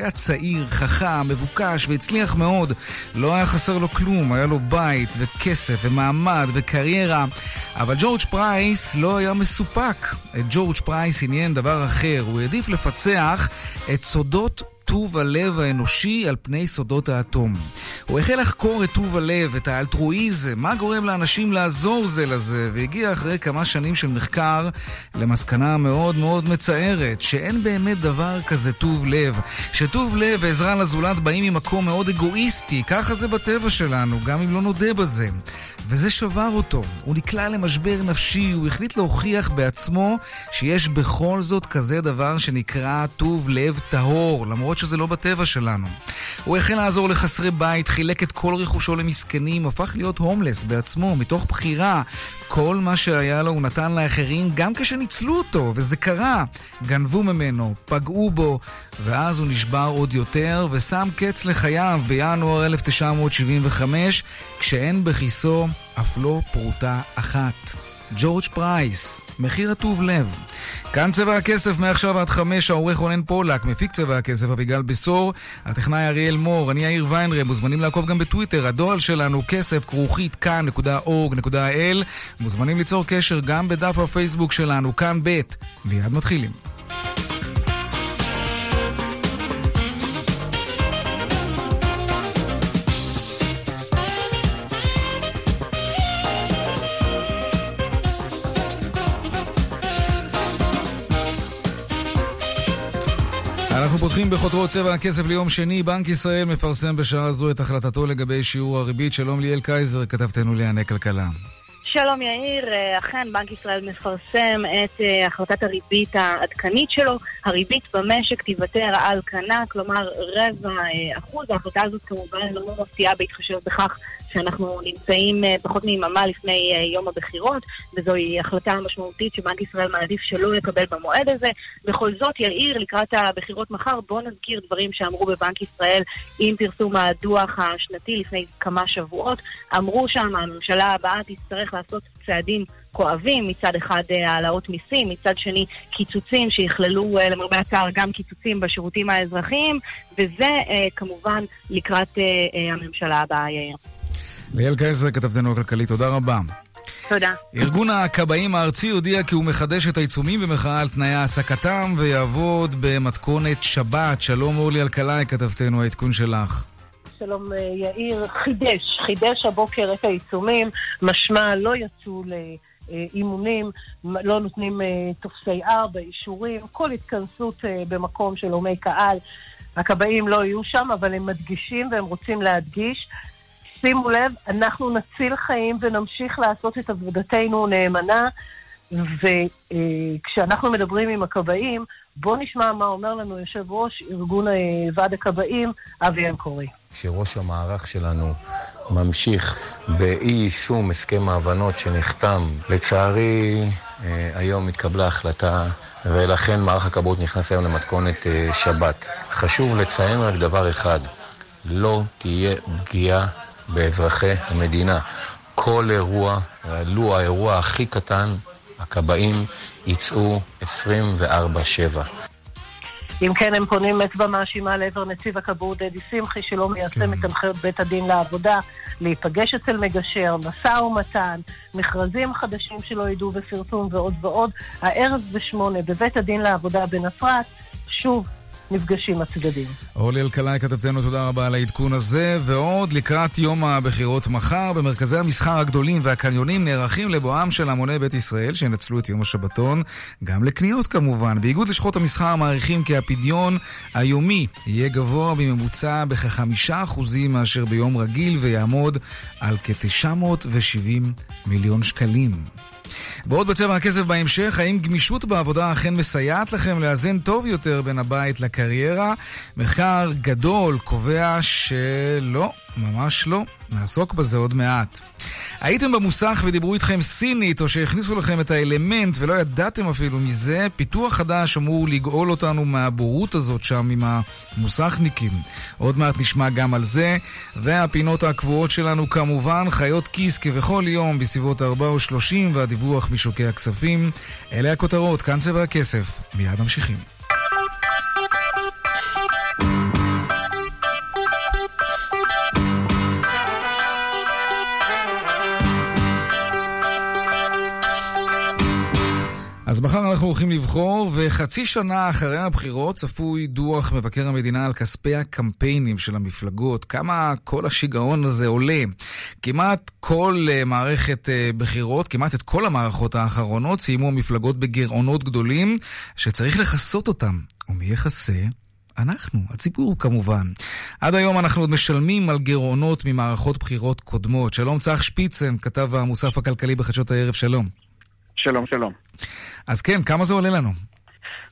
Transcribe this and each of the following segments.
היה צעיר, חכם, מבוקש והצליח מאוד. לא היה חסר לו כלום, היה לו בית וכסף ומעמד וקריירה. אבל ג'ורג' פרייס לא היה מסופק. את ג'ורג' פרייס עניין דבר אחר, הוא העדיף לפצח את סודות טוב הלב האנושי על פני סודות האטום. הוא החל לחקור את טוב הלב, את האלטרואיזם, מה גורם לאנשים לעזור זה לזה, והגיע אחרי כמה שנים של מחקר למסקנה מאוד מאוד מצערת, שאין באמת דבר כזה טוב לב. שטוב לב ועזרה לזולת באים ממקום מאוד אגואיסטי, ככה זה בטבע שלנו, גם אם לא נודה בזה. וזה שבר אותו. הוא נקלע למשבר נפשי, הוא החליט להוכיח בעצמו שיש בכל זאת כזה דבר שנקרא טוב לב טהור, למרות שזה לא בטבע שלנו. הוא החל לעזור לחסרי בית, חילק את כל רכושו למסכנים, הפך להיות הומלס בעצמו, מתוך בחירה. כל מה שהיה לו הוא נתן לאחרים גם כשניצלו אותו, וזה קרה. גנבו ממנו, פגעו בו, ואז הוא נשבר עוד יותר, ושם קץ לחייו בינואר 1975, כשאין בכיסו אף לא פרוטה אחת. ג'ורג' פרייס, מחיר הטוב לב. כאן צבע הכסף מעכשיו עד חמש, העורך רונן פולק, מפיק צבע הכסף אביגל בשור, הטכנאי אריאל מור, אני יאיר ויינרב, מוזמנים לעקוב גם בטוויטר, הדואל שלנו כסף כרוכית kan.org.il, מוזמנים ליצור קשר גם בדף הפייסבוק שלנו, כאן ב', מיד מתחילים. אנחנו פותחים בחותרות צבע הכסף ליום שני. בנק ישראל מפרסם בשעה זו את החלטתו לגבי שיעור הריבית. שלום ליאל קייזר, כתבתנו לענייני כלכלה. שלום יאיר, אכן בנק ישראל מפרסם את uh, החלטת הריבית העדכנית שלו. הריבית במשק תיוותר על כנה, כלומר רבע uh, אחוז. ההחלטה הזאת כמובן לא מפתיעה בהתחשב בכך שאנחנו נמצאים uh, פחות מיממה לפני uh, יום הבחירות, וזוהי החלטה משמעותית שבנק ישראל מעדיף שלא יקבל במועד הזה. בכל זאת, יאיר, לקראת הבחירות מחר, בואו נזכיר דברים שאמרו בבנק ישראל עם פרסום הדוח השנתי לפני כמה שבועות. אמרו שם, הממשלה הבאה תצטרך לעשות צעדים כואבים, מצד אחד העלאות מיסים, מצד שני קיצוצים שיכללו למרבה הצער גם קיצוצים בשירותים האזרחיים, וזה כמובן לקראת הממשלה הבאה, יאיר. ליאל קייזר, כתבתנו הכלכלית, תודה רבה. תודה. ארגון הכבאים הארצי הודיע כי הוא מחדש את העיצומים במחאה על תנאי העסקתם ויעבוד במתכונת שבת. שלום אורלי אלקלעי, כתבתנו, העדכון שלך. שלום יאיר, חידש, חידש הבוקר את העיצומים, משמע לא יצאו לאימונים, לא נותנים טופסי ארבע, אישורים, כל התכנסות במקום של הומי קהל. הכבאים לא יהיו שם, אבל הם מדגישים והם רוצים להדגיש. שימו לב, אנחנו נציל חיים ונמשיך לעשות את עבודתנו נאמנה, וכשאנחנו מדברים עם הכבאים, בואו נשמע מה אומר לנו יושב ראש ארגון ועד הכבאים, אבי אנקורי. כשראש המערך שלנו ממשיך באי יישום הסכם ההבנות שנחתם, לצערי היום התקבלה החלטה ולכן מערך הכבאות נכנס היום למתכונת שבת. חשוב לציין רק דבר אחד, לא תהיה פגיעה באזרחי המדינה. כל אירוע, לו האירוע הכי קטן, הכבאים יצאו 24-7. אם כן, הם פונים אצבע מאשימה לעבר נציב הכבאות דדי שמחי, שלא מיישם כן. את הנחיות בית הדין לעבודה, להיפגש אצל מגשר, משא ומתן, מכרזים חדשים שלא ידעו בפרסום ועוד ועוד. הערב בשמונה בבית הדין לעבודה בנצרת, שוב, נפגשים הצדדים. אורלי אלקלעי, כתבתנו, תודה רבה על העדכון הזה. ועוד לקראת יום הבחירות מחר, במרכזי המסחר הגדולים והקניונים נערכים לבואם של המוני בית ישראל, שינצלו את יום השבתון, גם לקניות כמובן. באיגוד לשכות המסחר מעריכים כי הפדיון היומי יהיה גבוה בממוצע בכחמישה אחוזים מאשר ביום רגיל, ויעמוד על כ-970 מיליון שקלים. ועוד בצבע הכסף בהמשך, האם גמישות בעבודה אכן מסייעת לכם לאזן טוב יותר בין הבית לקריירה? מחקר גדול קובע שלא, ממש לא. נעסוק בזה עוד מעט. הייתם במוסך ודיברו איתכם סינית, או שהכניסו לכם את האלמנט ולא ידעתם אפילו מזה, פיתוח חדש אמור לגאול אותנו מהבורות הזאת שם עם המוסכניקים. עוד מעט נשמע גם על זה, והפינות הקבועות שלנו כמובן, חיות כיס כבכל יום בסביבות 4 או 30 והדיווח משוקי הכספים. אלה הכותרות, כאן צבע הכסף. מיד ממשיכים. אז מחר אנחנו הולכים לבחור, וחצי שנה אחרי הבחירות צפוי דוח מבקר המדינה על כספי הקמפיינים של המפלגות. כמה כל השיגעון הזה עולה. כמעט כל uh, מערכת uh, בחירות, כמעט את כל המערכות האחרונות, סיימו המפלגות בגירעונות גדולים, שצריך לכסות אותם. ומי יכסה? אנחנו, הציבור כמובן. עד היום אנחנו עוד משלמים על גירעונות ממערכות בחירות קודמות. שלום צח שפיצן, כתב המוסף הכלכלי בחדשות הערב, שלום. שלום, שלום. אז כן, כמה זה עולה לנו?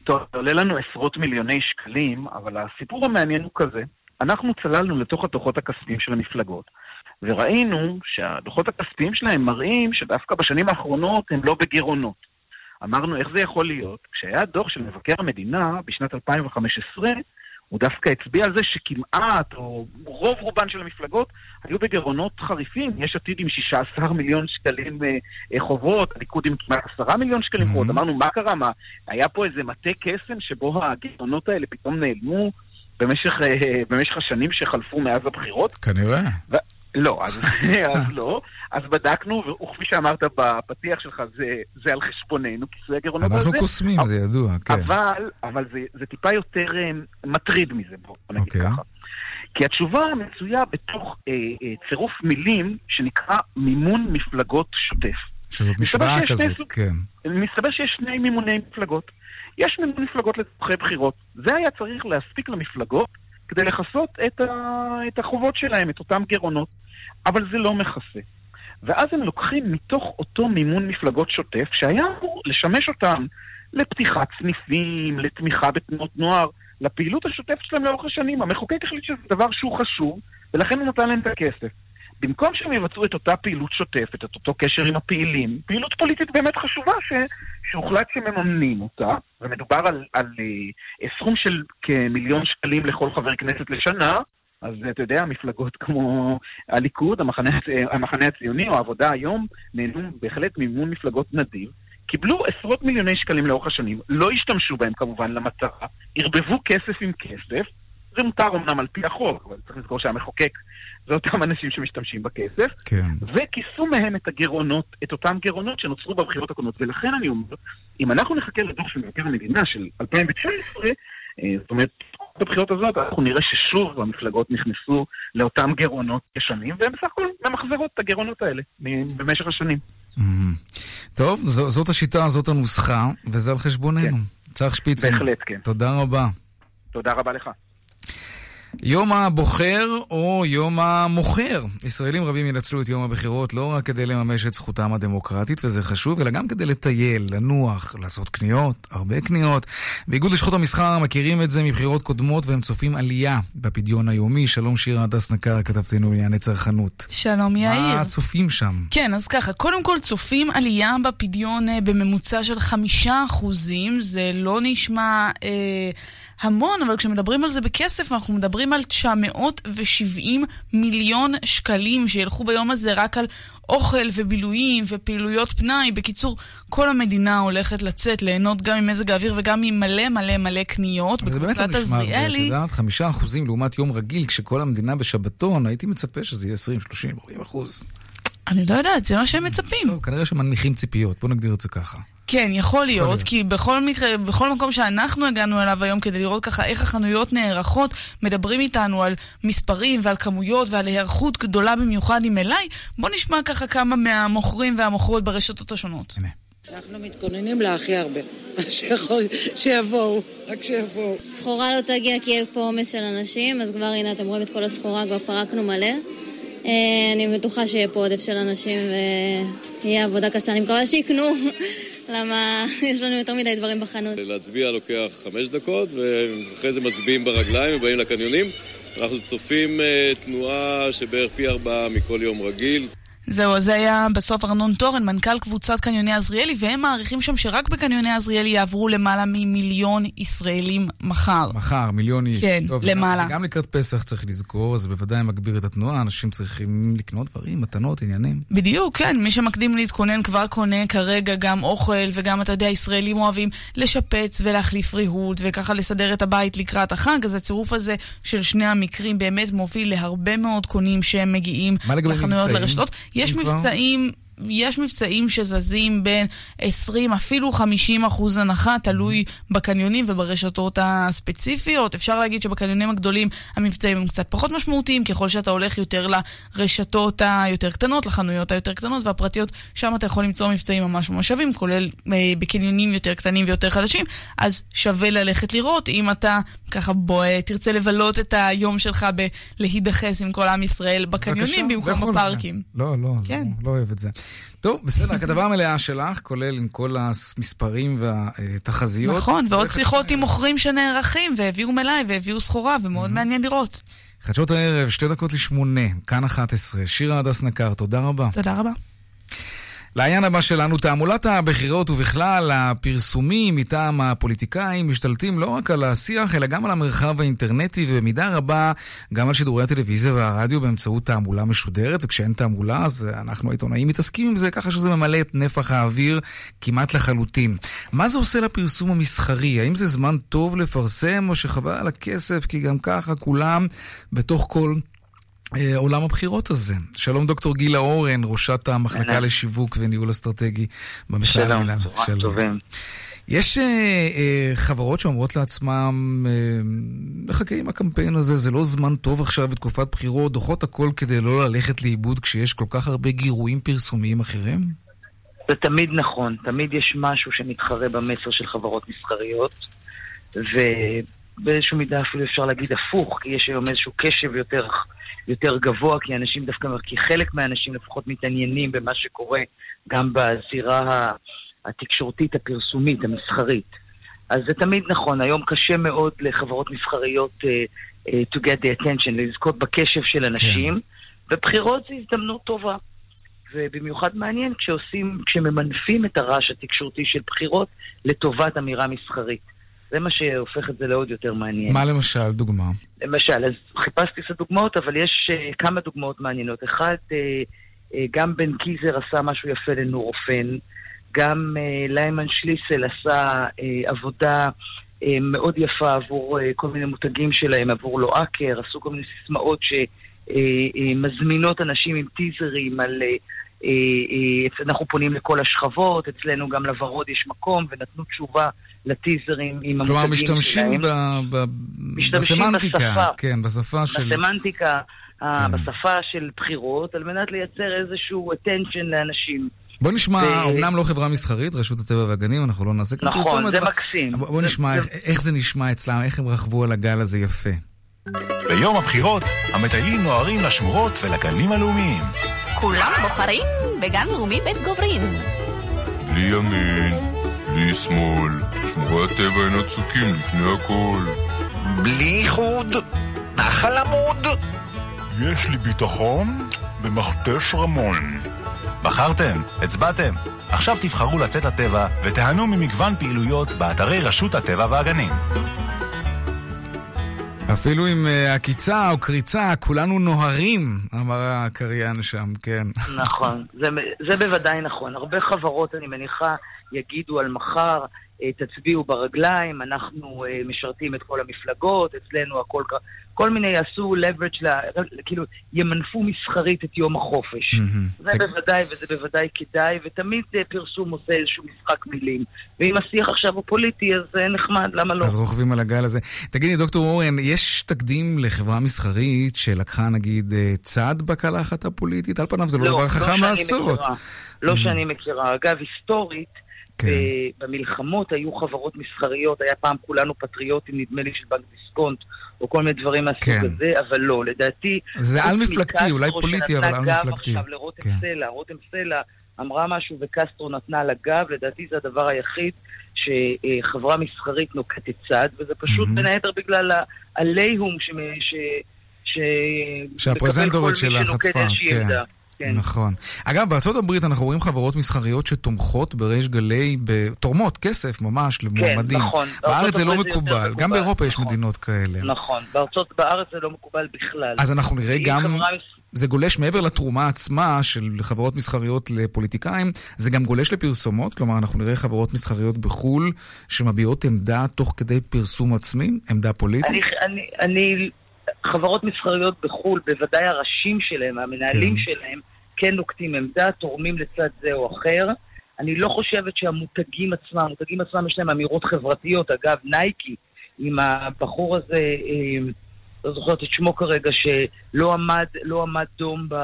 טוב, זה עולה לנו עשרות מיליוני שקלים, אבל הסיפור המעניין הוא כזה. אנחנו צללנו לתוך הדוחות הכספיים של המפלגות, וראינו שהדוחות הכספיים שלהם מראים שדווקא בשנים האחרונות הם לא בגירעונות. אמרנו, איך זה יכול להיות? כשהיה דוח של מבקר המדינה בשנת 2015, הוא דווקא הצביע על זה שכמעט, או רוב רובן של המפלגות, היו בגירעונות חריפים. יש עתיד עם 16 מיליון שקלים אה, אה, חובות, הליכוד עם כמעט 10 מיליון שקלים mm-hmm. חובות. אמרנו, מה קרה? מה, היה פה איזה מטה קסם שבו הגירעונות האלה פתאום נעלמו במשך, אה, במשך השנים שחלפו מאז הבחירות? כנראה. ו- לא, אז, אז לא. אז בדקנו, וכפי שאמרת בפתיח שלך, זה, זה על חשבוננו, כיסוי הגירעונות הזה. אנחנו קוסמים, זה ידוע, כן. אבל, אבל זה, זה טיפה יותר uh, מטריד מזה, בוא נגיד okay. אוקיי. ככה. כי התשובה מצויה בתוך uh, uh, צירוף מילים שנקרא מימון מפלגות שוטף. שזאת משוואה כזאת, סוג, כן. מסתבר שיש שני מימוני מפלגות. יש מימון מפלגות לצורכי בחירות. זה היה צריך להספיק למפלגות כדי לכסות את, את החובות שלהם, את אותם גירעונות. אבל זה לא מכסה. ואז הם לוקחים מתוך אותו מימון מפלגות שוטף, שהיה אמור לשמש אותם לפתיחת סניפים, לתמיכה בתנועות נוער, לפעילות השוטפת שלהם לאורך השנים. המחוקק החליט שזה דבר שהוא חשוב, ולכן הוא נתן להם את הכסף. במקום שהם יבצעו את אותה פעילות שוטפת, את אותו קשר עם הפעילים, פעילות פוליטית באמת חשובה ש... שהוחלט שמממנים אותה, ומדובר על, על uh, סכום של כמיליון שקלים לכל חבר כנסת לשנה, אז אתה יודע, מפלגות כמו הליכוד, המחנה, המחנה הציוני או העבודה היום, נהנו בהחלט ממימון מפלגות נדיב. קיבלו עשרות מיליוני שקלים לאורך השנים, לא השתמשו בהם כמובן למטרה, ערבבו כסף עם כסף, זה מותר אמנם על פי החוק, אבל צריך לזכור שהמחוקק זה אותם אנשים שמשתמשים בכסף, כן. וכיסו מהם את הגירעונות, את אותם גירעונות שנוצרו בבחירות הקודמות. ולכן אני אומר, אם אנחנו נחכה לדוח של מבקר המדינה של 2019, אה, זאת אומרת, בבחירות הזאת אנחנו נראה ששוב המפלגות נכנסו לאותם גירעונות ישנים, והן בסך הכל ממחזרות את הגירעונות האלה במשך השנים. טוב, זאת השיטה, זאת הנוסחה, וזה על חשבוננו. כן. צח שפיצר. בהחלט, כן. תודה רבה. תודה רבה לך. יום הבוחר או יום המוכר. ישראלים רבים ינצלו את יום הבחירות לא רק כדי לממש את זכותם הדמוקרטית, וזה חשוב, אלא גם כדי לטייל, לנוח, לעשות קניות, הרבה קניות. באיגוד לשכות המסחר מכירים את זה מבחירות קודמות, והם צופים עלייה בפדיון היומי. שלום שירה הדס נקר, כתבתנו לענייני צרכנות. שלום יאיר. מה צופים שם? כן, אז ככה, קודם כל צופים עלייה בפדיון אה, בממוצע של חמישה אחוזים. זה לא נשמע... אה, המון, אבל כשמדברים על זה בכסף, אנחנו מדברים על 970 מיליון שקלים שילכו ביום הזה רק על אוכל ובילויים ופעילויות פנאי. בקיצור, כל המדינה הולכת לצאת, ליהנות גם ממזג האוויר וגם ממלא מלא מלא קניות. זה באמת לא נשמע את יודעת, חמישה אחוזים לעומת יום רגיל, כשכל המדינה בשבתון, הייתי מצפה שזה יהיה 20, 30, 40 אחוז. אני לא יודעת, זה מה שהם מצפים. טוב, כנראה שמנמיכים ציפיות, בוא נגדיר את זה ככה. כן, יכול להיות, כי בכל מקרה, בכל מקום שאנחנו הגענו אליו היום כדי לראות ככה איך החנויות נערכות, מדברים איתנו על מספרים ועל כמויות ועל היערכות גדולה במיוחד עם אליי. בוא נשמע ככה כמה מהמוכרים והמוכרות ברשתות השונות. הנה. אנחנו מתכוננים להכי הרבה. שיבואו, רק שיבואו. סחורה לא תגיע כי יהיה פה עומס של אנשים, אז כבר הנה אתם רואים את כל הסחורה, כבר פרקנו מלא. אה, אני בטוחה שיהיה פה עודף של אנשים ויהיה עבודה קשה. אני מקווה שיקנו. למה יש לנו יותר מדי דברים בחנות. להצביע לוקח חמש דקות, ואחרי זה מצביעים ברגליים ובאים לקניונים. אנחנו צופים אה, תנועה שבערך פי ארבעה מכל יום רגיל. זהו, זה היה בסוף ארנון תורן, מנכ"ל קבוצת קניוני עזריאלי, והם מעריכים שם שרק בקניוני עזריאלי יעברו למעלה ממיליון ישראלים מחר. מחר, מיליון איש. כן, טוב, למעלה. זה גם לקראת פסח צריך לזכור, זה בוודאי מגביר את התנועה, אנשים צריכים לקנות דברים, מתנות, עניינים. בדיוק, כן, מי שמקדים להתכונן כבר קונה כרגע גם אוכל, וגם, אתה יודע, ישראלים אוהבים לשפץ ולהחליף ריהוט, וככה לסדר את הבית לקראת החג, אז הצירוף הזה של שני המקרים באמת מוביל להרבה מאוד קונים שהם מגיעים לחנויות לרשתות. יש מבצעים יש מבצעים שזזים בין 20, אפילו 50 אחוז הנחה, תלוי בקניונים וברשתות הספציפיות. אפשר להגיד שבקניונים הגדולים המבצעים הם קצת פחות משמעותיים, ככל שאתה הולך יותר לרשתות היותר קטנות, לחנויות היותר קטנות והפרטיות, שם אתה יכול למצוא מבצעים ממש ממש שווים, כולל אה, בקניונים יותר קטנים ויותר חדשים, אז שווה ללכת לראות. אם אתה ככה בוא, תרצה לבלות את היום שלך בלהידחס עם כל עם ישראל בקניונים במקום בפארקים. לא, לא, כן. לא אוהב את זה. טוב, בסדר, הכתבה המלאה שלך, כולל עם כל המספרים והתחזיות. נכון, ועוד שיחות עם מוכרים שנערכים, והביאו מלאי והביאו סחורה, ומאוד מעניין לראות. חדשות הערב, שתי דקות לשמונה, כאן 11, שירה הדס נקר, תודה רבה. תודה רבה. לעניין הבא שלנו, תעמולת הבחירות ובכלל הפרסומים מטעם הפוליטיקאים משתלטים לא רק על השיח, אלא גם על המרחב האינטרנטי, ובמידה רבה גם על שידורי הטלוויזיה והרדיו באמצעות תעמולה משודרת, וכשאין תעמולה אז אנחנו העיתונאים מתעסקים עם זה, ככה שזה ממלא את נפח האוויר כמעט לחלוטין. מה זה עושה לפרסום המסחרי? האם זה זמן טוב לפרסם, או שחבל על הכסף, כי גם ככה כולם בתוך כל... אה, עולם הבחירות הזה. שלום דוקטור גילה אורן, ראשת המחלקה לשיווק וניהול אסטרטגי במכלל המינהל. שלום, טובים. יש uh, uh, חברות שאומרות לעצמם, נחכה uh, עם הקמפיין הזה, זה לא זמן טוב עכשיו בתקופת בחירות, דוחות הכל כדי לא ללכת לאיבוד כשיש כל כך הרבה גירויים פרסומיים אחרים? זה תמיד נכון, תמיד יש משהו שמתחרה במסר של חברות מסחריות, ובאיזשהו מידה אפילו אפשר להגיד הפוך, כי יש היום איזשהו קשב יותר... יותר גבוה, כי אנשים דווקא, כי חלק מהאנשים לפחות מתעניינים במה שקורה גם בזירה התקשורתית, הפרסומית, המסחרית. אז זה תמיד נכון, היום קשה מאוד לחברות מסחריות uh, uh, to get the attention, לזכות בקשב של אנשים, כן. ובחירות זו הזדמנות טובה. ובמיוחד מעניין כשעושים, כשממנפים את הרעש התקשורתי של בחירות לטובת אמירה מסחרית. זה מה שהופך את זה לעוד יותר מעניין. מה למשל, דוגמה? למשל, אז חיפשתי את הדוגמאות, אבל יש uh, כמה דוגמאות מעניינות. אחד, uh, uh, גם בן קיזר עשה משהו יפה לנורופן, גם uh, ליימן שליסל עשה uh, עבודה uh, מאוד יפה עבור uh, כל מיני מותגים שלהם, עבור לואקר, עשו כל מיני סיסמאות שמזמינות uh, uh, אנשים עם טיזרים על... Uh, אנחנו פונים לכל השכבות, אצלנו גם לוורוד יש מקום, ונתנו תשובה לטיזרים עם המותגים שלהם. כלומר, משתמשים, ב, ב, משתמשים בסמנטיקה, בשפה. כן, בשפה של... בסמנטיקה, כן. בשפה של בחירות, על מנת לייצר איזשהו attention לאנשים. בוא נשמע, ו... אומנם לא חברה מסחרית, רשות הטבע והגנים, אנחנו לא נעשה כאן פרסומת. נכון, זה מקסים. בוא נשמע זה... איך, איך זה נשמע אצלם, איך הם רכבו על הגל הזה יפה. ביום הבחירות, המטיילים נוהרים לשמורות ולגנים הלאומיים. כולם בוחרים בגן לאומי בית גוברין. בלי ימין, בלי שמאל, שמורי הטבע אין הצוקים לפני הכל. בלי איחוד, נחל עמוד. יש לי ביטחון במכתש רמון. בחרתם? הצבעתם? עכשיו תבחרו לצאת לטבע ותיהנו ממגוון פעילויות באתרי רשות הטבע והגנים. אפילו עם uh, עקיצה או קריצה, כולנו נוהרים, אמר הקריין שם, כן. נכון, זה, זה בוודאי נכון. הרבה חברות, אני מניחה, יגידו על מחר, אה, תצביעו ברגליים, אנחנו אה, משרתים את כל המפלגות, אצלנו הכל ככה. כל מיני יעשו leverage, לה, כאילו ימנפו מסחרית את יום החופש. Mm-hmm. זה בוודאי, וזה בוודאי כדאי, ותמיד אה, פרסום עושה איזשהו משחק מילים. ואם השיח עכשיו הוא פוליטי, אז זה נחמד, למה לא? אז רוכבים על הגל הזה. תגידי, דוקטור אורן, יש תקדים לחברה מסחרית שלקחה נגיד צד בקלחת הפוליטית? על פניו זה לא, לא דבר לא חכם לעשות. לא שאני מכירה. אגב, היסטורית, כן. במלחמות היו חברות מסחריות, היה פעם כולנו פטריוטים, נדמה לי, של בנק דיסקונט, או כל מיני דברים מהסוג כן. הזה, אבל לא, לדעתי... זה על מפלגתי, אולי פוליטי, אבל על מפלגתי. עכשיו לרותם כן. סלע, רותם סלע אמרה משהו וקסטרו נתנה לה גב, לדעתי זה הדבר היחיד שחברה מסחרית נוקטת צד, וזה פשוט בין היתר בגלל העליהום ש... ש... שהפרזנטורית שלה חטפה, כן. כן. נכון. אגב, בארצות הברית אנחנו רואים חברות מסחריות שתומכות בריש גלי, תורמות כסף ממש למועמדים. כן, נכון. בארץ זה לא מקובל, מקובל, גם באירופה נכון. יש מדינות כאלה. נכון, בארצות, בארץ זה לא מקובל בכלל. אז אנחנו נראה גם... חברה... זה גולש מעבר לתרומה עצמה של חברות מסחריות לפוליטיקאים, זה גם גולש לפרסומות, כלומר אנחנו נראה חברות מסחריות בחו"ל שמביעות עמדה תוך כדי פרסום עצמי, עמדה פוליטית. אני, אני, אני חברות מסחריות בחו"ל, בוודאי הראשים שלהם, המנהלים כן. שלהם, כן נוקטים עמדה, תורמים לצד זה או אחר. אני לא חושבת שהמותגים עצמם, המותגים עצמם יש להם אמירות חברתיות. אגב, נייקי, עם הבחור הזה, אה, לא זוכרת את שמו כרגע, שלא עמד, לא עמד דום ב...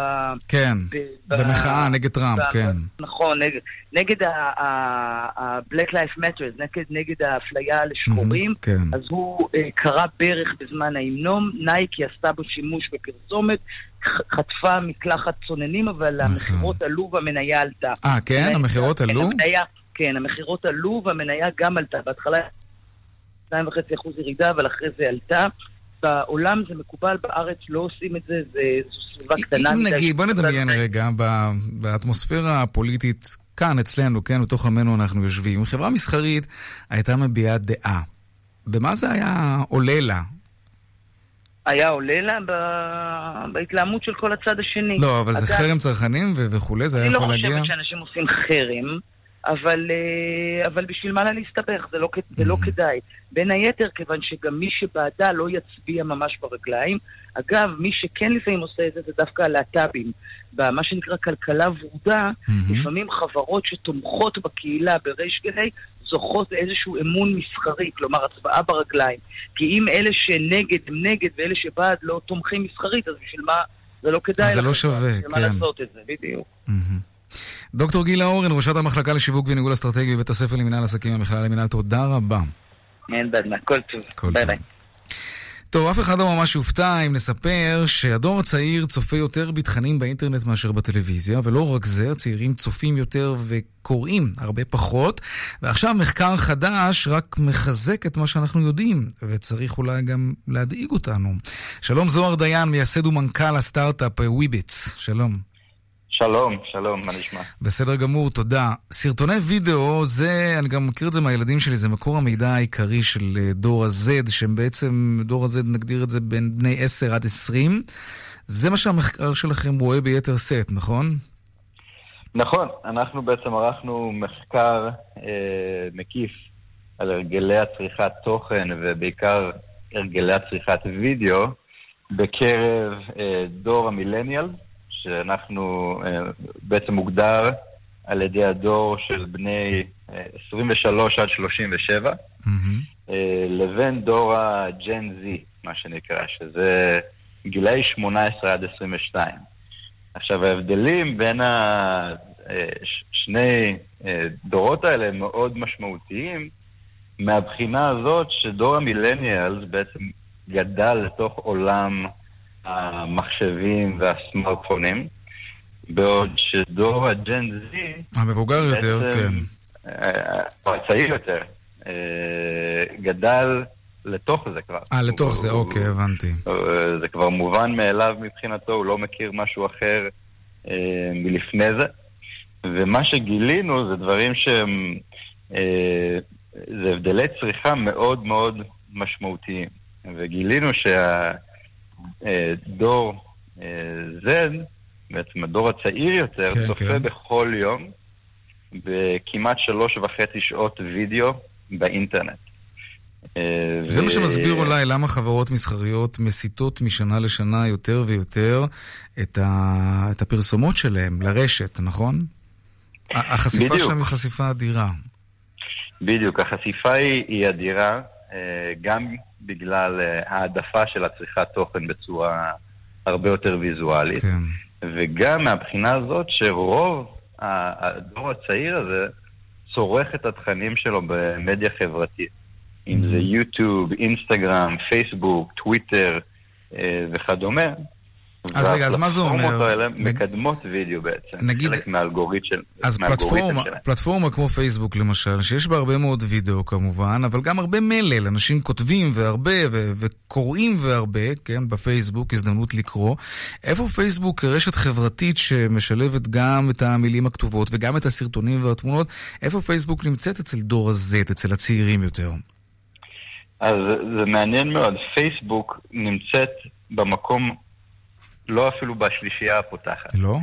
כן, ב, במחאה נגד טראמפ, ב, כן. נכון, נגד, נגד ה-Black Life Matters, נגד, נגד האפליה לשחורים, Mhm, כן. אז הוא אה, קרא ברך בזמן ההמנום, נייקי עשתה בו שימוש בפרסומת, חטפה מקלחת צוננים, אבל המכירות עלו והמניה עלתה. אה, כן? המכירות כן, עלו? המניה, כן, המכירות עלו והמניה גם עלתה. בהתחלה 2.5% ירידה, אבל אחרי זה עלתה. בעולם זה מקובל, בארץ לא עושים את זה, זה זו סביבה קטנה. אם. נגיד, בוא נדמיין רגע, באטמוספירה הפוליטית, כאן אצלנו, כן, בתוך עמנו אנחנו יושבים, חברה מסחרית הייתה מביעה דעה. במה זה היה עולה לה? היה עולה לה ב- בהתלהמות של כל הצד השני. לא, אבל זה אגב, חרם צרכנים וכולי, זה היה אני לא יכול להגיע? חושבת שאנשים עושים חרם, אבל, אה, אבל בשביל מה לה להסתבך? זה לא, זה לא כדאי. בין היתר, כיוון שגם מי שבעדה לא יצביע ממש ברגליים. אגב, מי שכן לפעמים עושה את זה, זה דווקא הלהט"בים. במה שנקרא כלכלה ורודה, לפעמים חברות שתומכות בקהילה בריש גלי, זוכות לאיזשהו אמון מסחרי, כלומר הצבעה ברגליים. כי אם אלה שנגד הם נגד ואלה שבעד לא תומכים מסחרית, אז בשביל מה זה לא כדאי זה. לא שווה, בשביל כן. מה לעשות את זה, בדיוק. דוקטור גילה אורן, ראשת המחלקה לשיווק וניהול אסטרטגי בבית הספר למינהל עסקים במכללה למינהל, תודה רבה. אין בעד מה, כל טוב. ביי ביי. טוב, אף אחד לא ממש יופתע אם נספר שהדור הצעיר צופה יותר בתכנים באינטרנט מאשר בטלוויזיה, ולא רק זה, הצעירים צופים יותר וקוראים הרבה פחות, ועכשיו מחקר חדש רק מחזק את מה שאנחנו יודעים, וצריך אולי גם להדאיג אותנו. שלום זוהר דיין, מייסד ומנכ"ל הסטארט-אפ Wibbitz, שלום. שלום, שלום, מה נשמע? בסדר גמור, תודה. סרטוני וידאו, זה, אני גם מכיר את זה מהילדים שלי, זה מקור המידע העיקרי של אה, דור ה-Z, שהם בעצם, דור ה-Z נגדיר את זה בין בני 10 עד 20. זה מה שהמחקר שלכם רואה ביתר שאת, נכון? נכון, אנחנו בעצם ערכנו מחקר אה, מקיף על הרגלי הצריכת תוכן ובעיקר הרגלי הצריכת וידאו בקרב אה, דור המילניאל, שאנחנו אה, בעצם מוגדר על ידי הדור של בני אה, 23 עד 37, אה, לבין דור הג'ן זי, מה שנקרא, שזה גילאי 18 עד 22. עכשיו, ההבדלים בין השני דורות האלה הם מאוד משמעותיים מהבחינה הזאת שדור המילניאלס בעצם גדל לתוך עולם המחשבים והסמארטפונים, בעוד שדור הג'ן זי... המבוגר יותר, כן. אה, או הצעיר יותר, אה, גדל לתוך זה כבר. אה, לתוך זה, אוקיי, הבנתי. אה, זה כבר מובן מאליו מבחינתו, הוא לא מכיר משהו אחר אה, מלפני זה. ומה שגילינו זה דברים שהם... אה, זה הבדלי צריכה מאוד מאוד משמעותיים. וגילינו שהדור אה, Z, בעצם הדור הצעיר יותר, כן, צופה כן. בכל יום בכמעט שלוש וחצי שעות וידאו באינטרנט. אה, זה ו- מה שמסביר אולי למה חברות מסחריות מסיטות משנה לשנה יותר ויותר את, ה... את הפרסומות שלהם לרשת, נכון? החשיפה בדיוק. שלהם היא חשיפה אדירה. בדיוק, החשיפה היא, היא אדירה, אה, גם בגלל אה, העדפה של הצריכת תוכן בצורה הרבה יותר ויזואלית, כן. וגם מהבחינה הזאת שרוב הדור הצעיר הזה צורך את התכנים שלו במדיה חברתית. אם זה יוטיוב, אינסטגרם, פייסבוק, טוויטר אה, וכדומה. אז רגע, אז מה זה אומר? והפלטפורמות האלה מקדמות וידאו בעצם. נגיד- חלק מהאלגוריתם של... אז פלטפורמה. פלטפורמה כמו פייסבוק למשל, שיש בה הרבה מאוד וידאו כמובן, אבל גם הרבה מלל, אנשים כותבים והרבה ו- וקוראים והרבה, כן, בפייסבוק, הזדמנות לקרוא. איפה פייסבוק כרשת חברתית שמשלבת גם את המילים הכתובות וגם את הסרטונים והתמונות, איפה פייסבוק נמצאת אצל דור ה-Z, אצל הצעירים יותר? אז זה מעניין מאוד. פייסבוק נמצאת במקום, לא אפילו בשלישייה הפותחת. לא?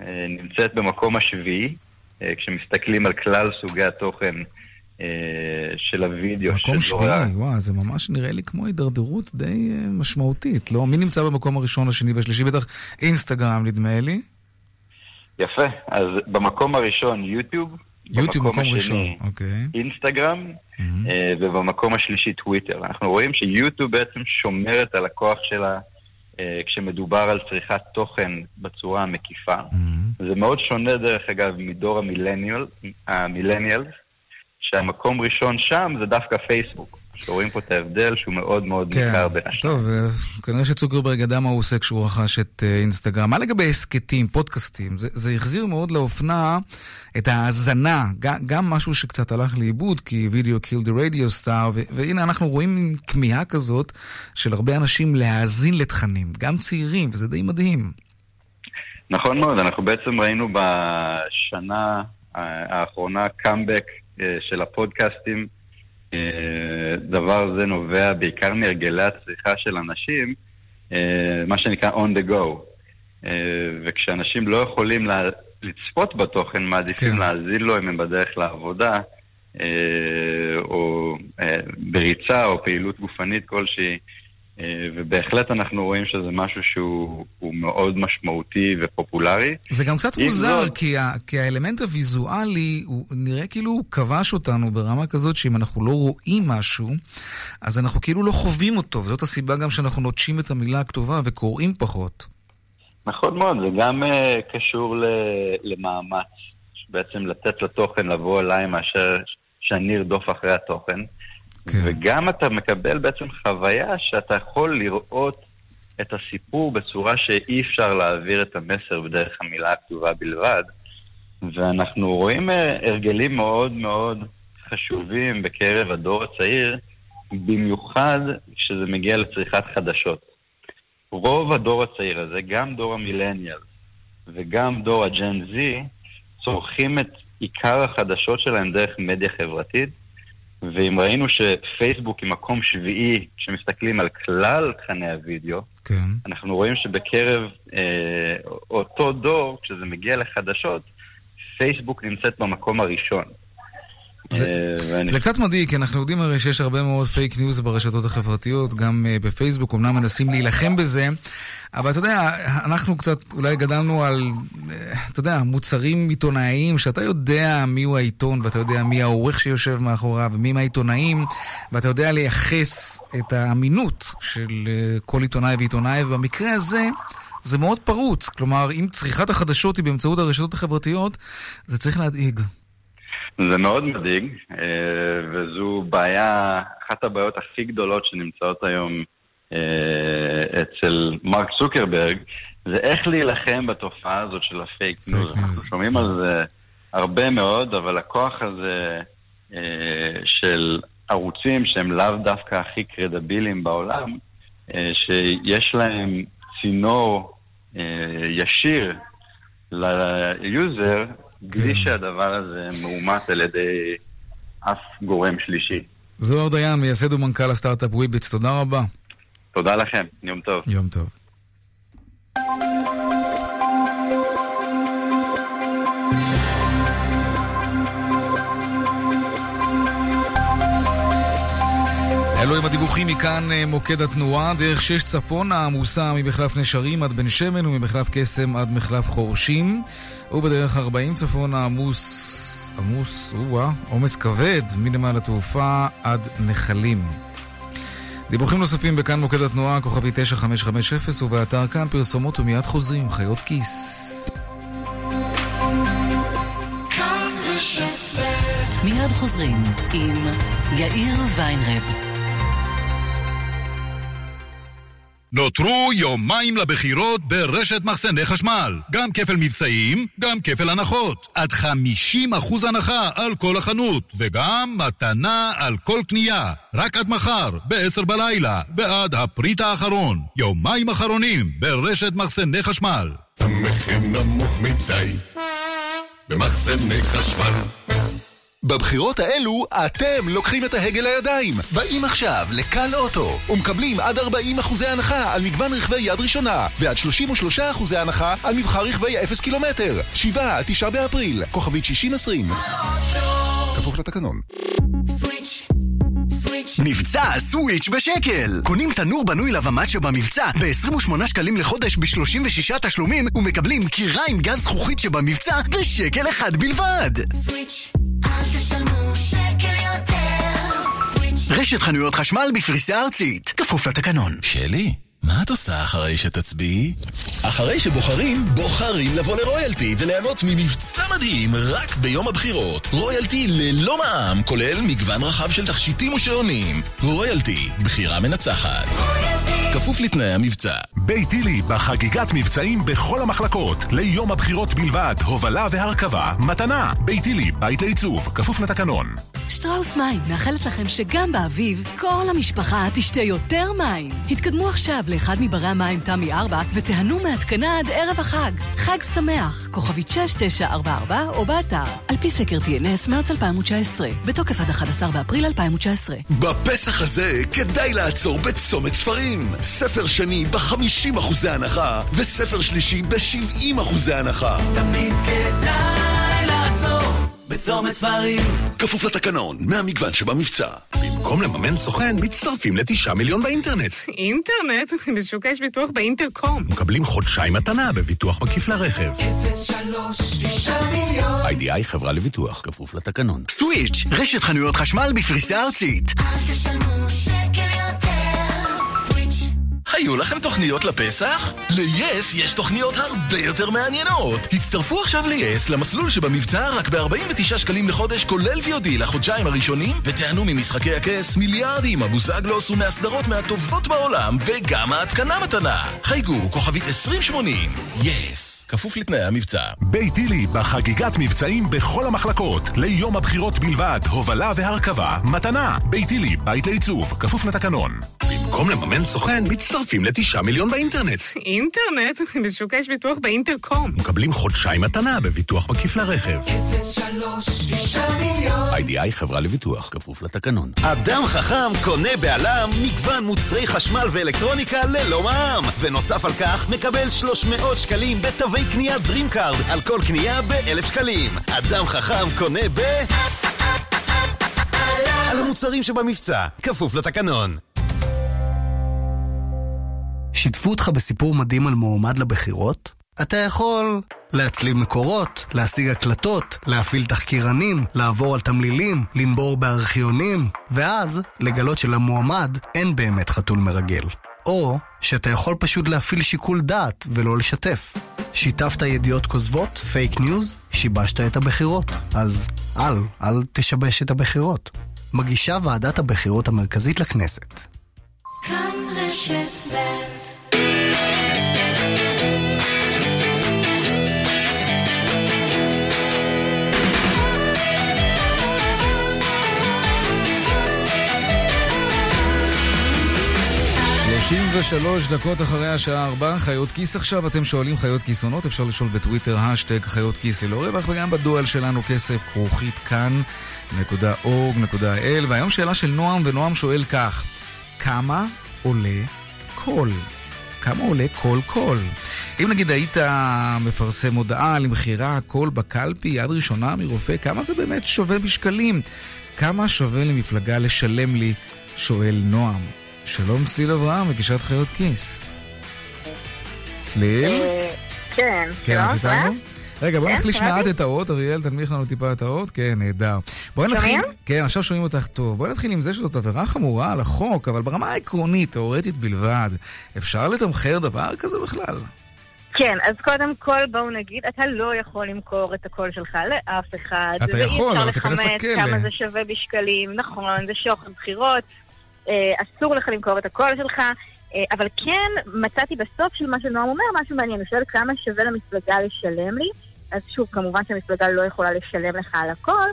אה, נמצאת במקום השביעי, אה, כשמסתכלים על כלל סוגי התוכן אה, של הוידאו. מקום שביעי, וואו, זה ממש נראה לי כמו הידרדרות די משמעותית, לא? מי נמצא במקום הראשון, השני והשלישי? בטח אינסטגרם, נדמה לי. יפה, אז במקום הראשון יוטיוב, יוטיוב מקום השני, ראשון, אוקיי. אינסטגרם, אה, ובמקום השלישי טוויטר. אנחנו רואים שיוטיוב בעצם שומרת על הכוח שלה כשמדובר על צריכת תוכן בצורה המקיפה. זה מאוד שונה דרך אגב מדור המילניאל, המילניאלס, שהמקום ראשון שם זה דווקא פייסבוק. שרואים פה את ההבדל שהוא מאוד מאוד כן. ניכר בין השניים. טוב, אה, כנראה שצוקרברג ידע מה הוא עושה כשהוא רכש את אה, אינסטגרם. מה לגבי הסכתים, פודקאסטים? זה, זה החזיר מאוד לאופנה את ההאזנה, גם, גם משהו שקצת הלך לאיבוד, כי וידאו קיל דה רדיו סטאר, והנה אנחנו רואים כמיהה כזאת של הרבה אנשים להאזין לתכנים, גם צעירים, וזה די מדהים. נכון מאוד, אנחנו בעצם ראינו בשנה האחרונה קאמבק של הפודקאסטים. אה, דבר זה נובע בעיקר מהרגלי הצריכה של אנשים, אה, מה שנקרא on the go. אה, וכשאנשים לא יכולים לצפות בתוכן, מעדיפים כן. להאזין לו אם הם בדרך לעבודה, או בריצה או פעילות גופנית כלשהי. ובהחלט אנחנו רואים שזה משהו שהוא מאוד משמעותי ופופולרי. זה גם קצת מוזר, זאת... כי, ה, כי האלמנט הוויזואלי, הוא נראה כאילו הוא כבש אותנו ברמה כזאת שאם אנחנו לא רואים משהו, אז אנחנו כאילו לא חווים אותו, וזאת הסיבה גם שאנחנו נוטשים את המילה הכתובה וקוראים פחות. נכון מאוד, זה גם uh, קשור ל, למאמץ, בעצם לתת לתוכן לבוא אליי מאשר שאני ארדוף אחרי התוכן. כן. וגם אתה מקבל בעצם חוויה שאתה יכול לראות את הסיפור בצורה שאי אפשר להעביר את המסר בדרך המילה הכתובה בלבד. ואנחנו רואים אה, הרגלים מאוד מאוד חשובים בקרב הדור הצעיר, במיוחד כשזה מגיע לצריכת חדשות. רוב הדור הצעיר הזה, גם דור המילניאל וגם דור הג'ן זי, צורכים את עיקר החדשות שלהם דרך מדיה חברתית, ואם ראינו שפייסבוק היא מקום שביעי כשמסתכלים על כלל תכני הוידאו, כן. אנחנו רואים שבקרב אה, אותו דור, כשזה מגיע לחדשות, פייסבוק נמצאת במקום הראשון. זה, ואני... זה קצת מדאיג, כי אנחנו יודעים הרי שיש הרבה מאוד פייק ניוז ברשתות החברתיות, גם אה, בפייסבוק, אמנם מנסים להילחם בזה, אבל אתה יודע, אנחנו קצת אולי גדלנו על, אה, אתה יודע, מוצרים עיתונאיים, שאתה יודע מיהו העיתון, ואתה יודע מי העורך שיושב מאחוריו, ומי העיתונאים, ואתה יודע לייחס את האמינות של כל עיתונאי ועיתונאי, ובמקרה הזה... זה מאוד פרוץ. כלומר, אם צריכת החדשות היא באמצעות הרשתות החברתיות, זה צריך להדאיג. זה מאוד מדאיג, אה, וזו בעיה, אחת הבעיות הכי גדולות שנמצאות היום אה, אצל מרק צוקרברג, זה איך להילחם בתופעה הזאת של הפייק ניוז. אנחנו שומעים על זה הרבה מאוד, אבל הכוח הזה אה, של ערוצים שהם לאו דווקא הכי קרדיביליים בעולם, שיש להם צינור ישיר ליוזר, בלי כן. שהדבר הזה מאומת על ידי אף גורם שלישי. זוהר דיין, מייסד ומנכ"ל הסטארט-אפ Wibbitz, תודה רבה. תודה לכם, יום טוב. יום טוב. אלו הם הדיווחים מכאן אה, מוקד התנועה, דרך שש צפונה עמוסה ממחלף נשרים עד בן שמן וממחלף קסם עד מחלף חורשים ובדרך 40 צפונה עמוס, עמוס, או-אה, עומס כבד מנמל התעופה עד נחלים. דיווחים נוספים בכאן מוקד התנועה, כוכבי 9550 ובאתר כאן פרסומות ומיד חוזרים, חיות כיס. מיד חוזרים עם יאיר ויינרב. נותרו יומיים לבחירות ברשת מחסני חשמל. גם כפל מבצעים, גם כפל הנחות. עד 50% הנחה על כל החנות, וגם מתנה על כל קנייה. רק עד מחר, ב-10 בלילה, ועד הפריט האחרון. יומיים אחרונים ברשת מחסני חשמל. המחיר נמוך מדי במחסני חשמל בבחירות האלו אתם לוקחים את ההגה לידיים. באים עכשיו לקל אוטו ומקבלים עד 40 אחוזי הנחה על מגוון רכבי יד ראשונה ועד 33 אחוזי הנחה על מבחר רכבי 0 קילומטר. 7 עד 9 באפריל, כוכבית 6020. כפוף לתקנון. סוויץ', מבצע סוויץ' בשקל! קונים תנור בנוי לבמצ'ה במבצע ב-28 שקלים לחודש ב-36 תשלומים ומקבלים קירה עם גז זכוכית שבמבצע בשקל אחד בלבד! סוויץ', רשת חנויות חשמל בפריסה ארצית, כפוף לתקנון. שלי, מה את עושה אחרי שתצביעי? אחרי שבוחרים, בוחרים לבוא לרויאלטי וליהנות ממבצע מדהים רק ביום הבחירות. רויאלטי ללא מע"מ, כולל מגוון רחב של תכשיטים ושעונים. רויאלטי, בחירה מנצחת. כפוף לתנאי המבצע. בית הילי בחגיגת מבצעים בכל המחלקות. ליום הבחירות בלבד, הובלה והרכבה, מתנה. בית הילי, בית לעיצוב, כפוף לתקנון. שטראוס מים מאחלת לכם שגם באביב כל המשפחה תשתה יותר מים. התקדמו עכשיו לאחד מברי המים תמי 4 ותיהנו מהתקנה עד ערב החג. חג שמח, כוכבית 6944 או באתר. על פי סקר TNS מרץ 2019, בתוקף עד 11 באפריל 2019. בפסח הזה כדאי לעצור בצומת ספרים. ספר שני ב-50 אחוזי הנחה, וספר שלישי ב-70 אחוזי הנחה. תמיד כדאי לעצור בצומת ספרים. כפוף לתקנון, מהמגוון שבמבצע. במקום לממן סוכן, מצטרפים לתשעה מיליון באינטרנט. אינטרנט? בשוק יש ביטוח באינטרקום. מקבלים חודשיים מתנה בביטוח מקיף לרכב. 03 9 מיליון. איי-די-איי חברה לביטוח, כפוף לתקנון. סוויץ', רשת חנויות חשמל בפריסה ארצית. אל תשלמו שקל. היו לכם תוכניות לפסח? ל-yes יש תוכניות הרבה יותר מעניינות. הצטרפו עכשיו ל-yes למסלול שבמבצע רק ב-49 שקלים לחודש כולל VOD לחודשיים הראשונים ותיהנו ממשחקי הכס, מיליארדים, אבוזגלוס ומהסדרות מהטובות בעולם וגם ההתקנה מתנה. חייגו כוכבית 2080. yes. כפוף לתנאי המבצע. בית הילי בחגיגת מבצעים בכל המחלקות. ליום הבחירות בלבד, הובלה והרכבה, מתנה. בית הילי, בית לעיצוב, כפוף לתקנון. במקום לממן סוכן, מצטרפים לתשעה מיליון באינטרנט. אינטרנט? בשוק יש ביטוח באינטרקום. מקבלים חודשיים מתנה בביטוח מקיף לרכב. 03 9 מיליון. איי-די-איי חברה לביטוח, כפוף לתקנון. אדם חכם קונה בעלם מגוון מוצרי חשמל ואלקטרוניקה ללא מע"מ. ונוסף על כך, מקבל 300 שקלים בתווי קנייה DreamCard על כל קנייה ב-1,000 שקלים. אדם חכם קונה ב... על המוצרים שבמבצע, כפוף לתקנון. שיתפו אותך בסיפור מדהים על מועמד לבחירות? אתה יכול להצליב מקורות, להשיג הקלטות, להפעיל תחקירנים, לעבור על תמלילים, לנבור בארכיונים, ואז לגלות שלמועמד אין באמת חתול מרגל. או שאתה יכול פשוט להפעיל שיקול דעת ולא לשתף. שיתפת ידיעות כוזבות, פייק ניוז, שיבשת את הבחירות. אז אל, אל תשבש את הבחירות. מגישה ועדת הבחירות המרכזית לכנסת. כאן רשת ב' שלושים ושלוש דקות אחרי השעה ארבע, חיות כיס עכשיו, אתם שואלים חיות כיסונות, אפשר לשאול בטוויטר, השטג חיות כיס ללא רווח, וגם בדואל שלנו כסף, כרוכית כאן.org.il, והיום שאלה של נועם, ונועם שואל כך, כמה עולה קול? כמה עולה כל קול? אם נגיד היית מפרסם הודעה למכירה קול בקלפי יד ראשונה מרופא, כמה זה באמת שווה בשקלים? כמה שווה למפלגה לשלם לי? שואל נועם. שלום צליל אברהם, מגישת חיות כיס. צליל? כן. כן, את איתנו? רגע, בוא כן, נחליש. מעט את האות, אריאל, תנמיך לנו טיפה את האות. כן, נהדר. בואי נתחיל... כן, עכשיו שומעים אותך טוב. בואי נתחיל עם זה שזאת עבירה חמורה על החוק, אבל ברמה העקרונית, תאורטית בלבד. אפשר לתמחר דבר כזה בכלל? כן, אז קודם כל בואו נגיד, אתה לא יכול למכור את הקול שלך לאף אחד. אתה יכול, אבל ואי תיכנס אפשר לכמת לכלא. כמה זה שווה בשקלים, נכון, זה שוחד בחירות, אה, אסור לך למכור את הקול שלך, אה, אבל כן מצאתי בסוף של מה שנועם אומר משהו מעניין, הוא שואל כמה שווה למפלגה לשלם לי, אז שוב, כמובן שהמפלגה לא יכולה לשלם לך על הכל,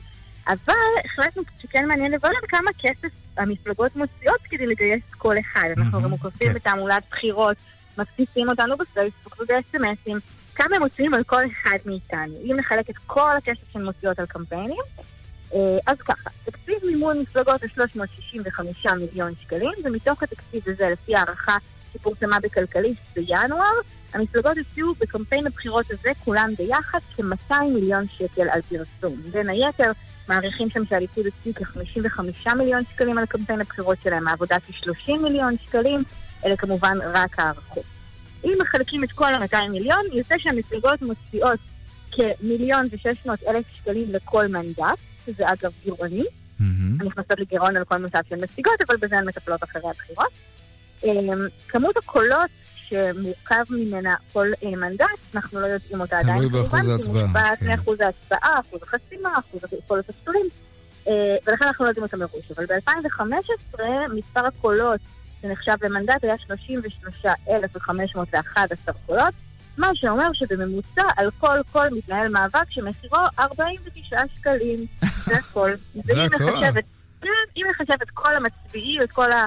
אבל החלטנו שכן מעניין לברר כמה כסף המפלגות מוציאות כדי לגייס קול אחד. אנחנו גם מוקפים בתעמולת בחירות, מקפיצים אותנו בפייסבוק ובאס.אם.אסים, כמה הם מוציאים על כל אחד מאיתנו. אם נחלק את כל הכסף שהן מוציאות על קמפיינים, אה, אז ככה, תקציב מימון מפלגות הוא 365 מיליון שקלים, ומתוך התקציב הזה, לפי הערכה שפורסמה בכלכליסט בינואר, המפלגות הציעו בקמפיין הבחירות הזה, כולם ביחד, כ-200 מיליון שקל על פרסום. בין היתר, מעריכים שם שהליכוד הציג כ-55 מיליון שקלים על קמפיין הבחירות שלהם, העבודה כ-30 מיליון שקלים, אלה כמובן רק הערכות. אם מחלקים את כל ה-200 מיליון, יוצא שהמפלגות מוציאות כמיליון ושש מאות אלף שקלים לכל מנדט, שזה אגב גירעוני. הן נכנסות לגירעון על כל מצב שהן משיגות, אבל בזה הן מטפלות אחרי הבחירות. אמ, כמות הקולות שמורכב ממנה כל אה, מנדט, אנחנו לא יודעים אותה עדיין. תלוי באחוז ההצבעה, כי מושפעת כן. מאחוז ההצבעה, אחוז החסימה, אחוז הקולות הפסולים, אה, ולכן אנחנו לא יודעים אותה מראש. אבל ב-2015 מספר הקולות שנחשב למנדט היה 33,511 קולות, מה שאומר שבממוצע על כל קול מתנהל מאבק שמחירו 49 שקלים. זה הכל. זה הכל. כן, אם נחשב את כל המצביעים, את כל ה...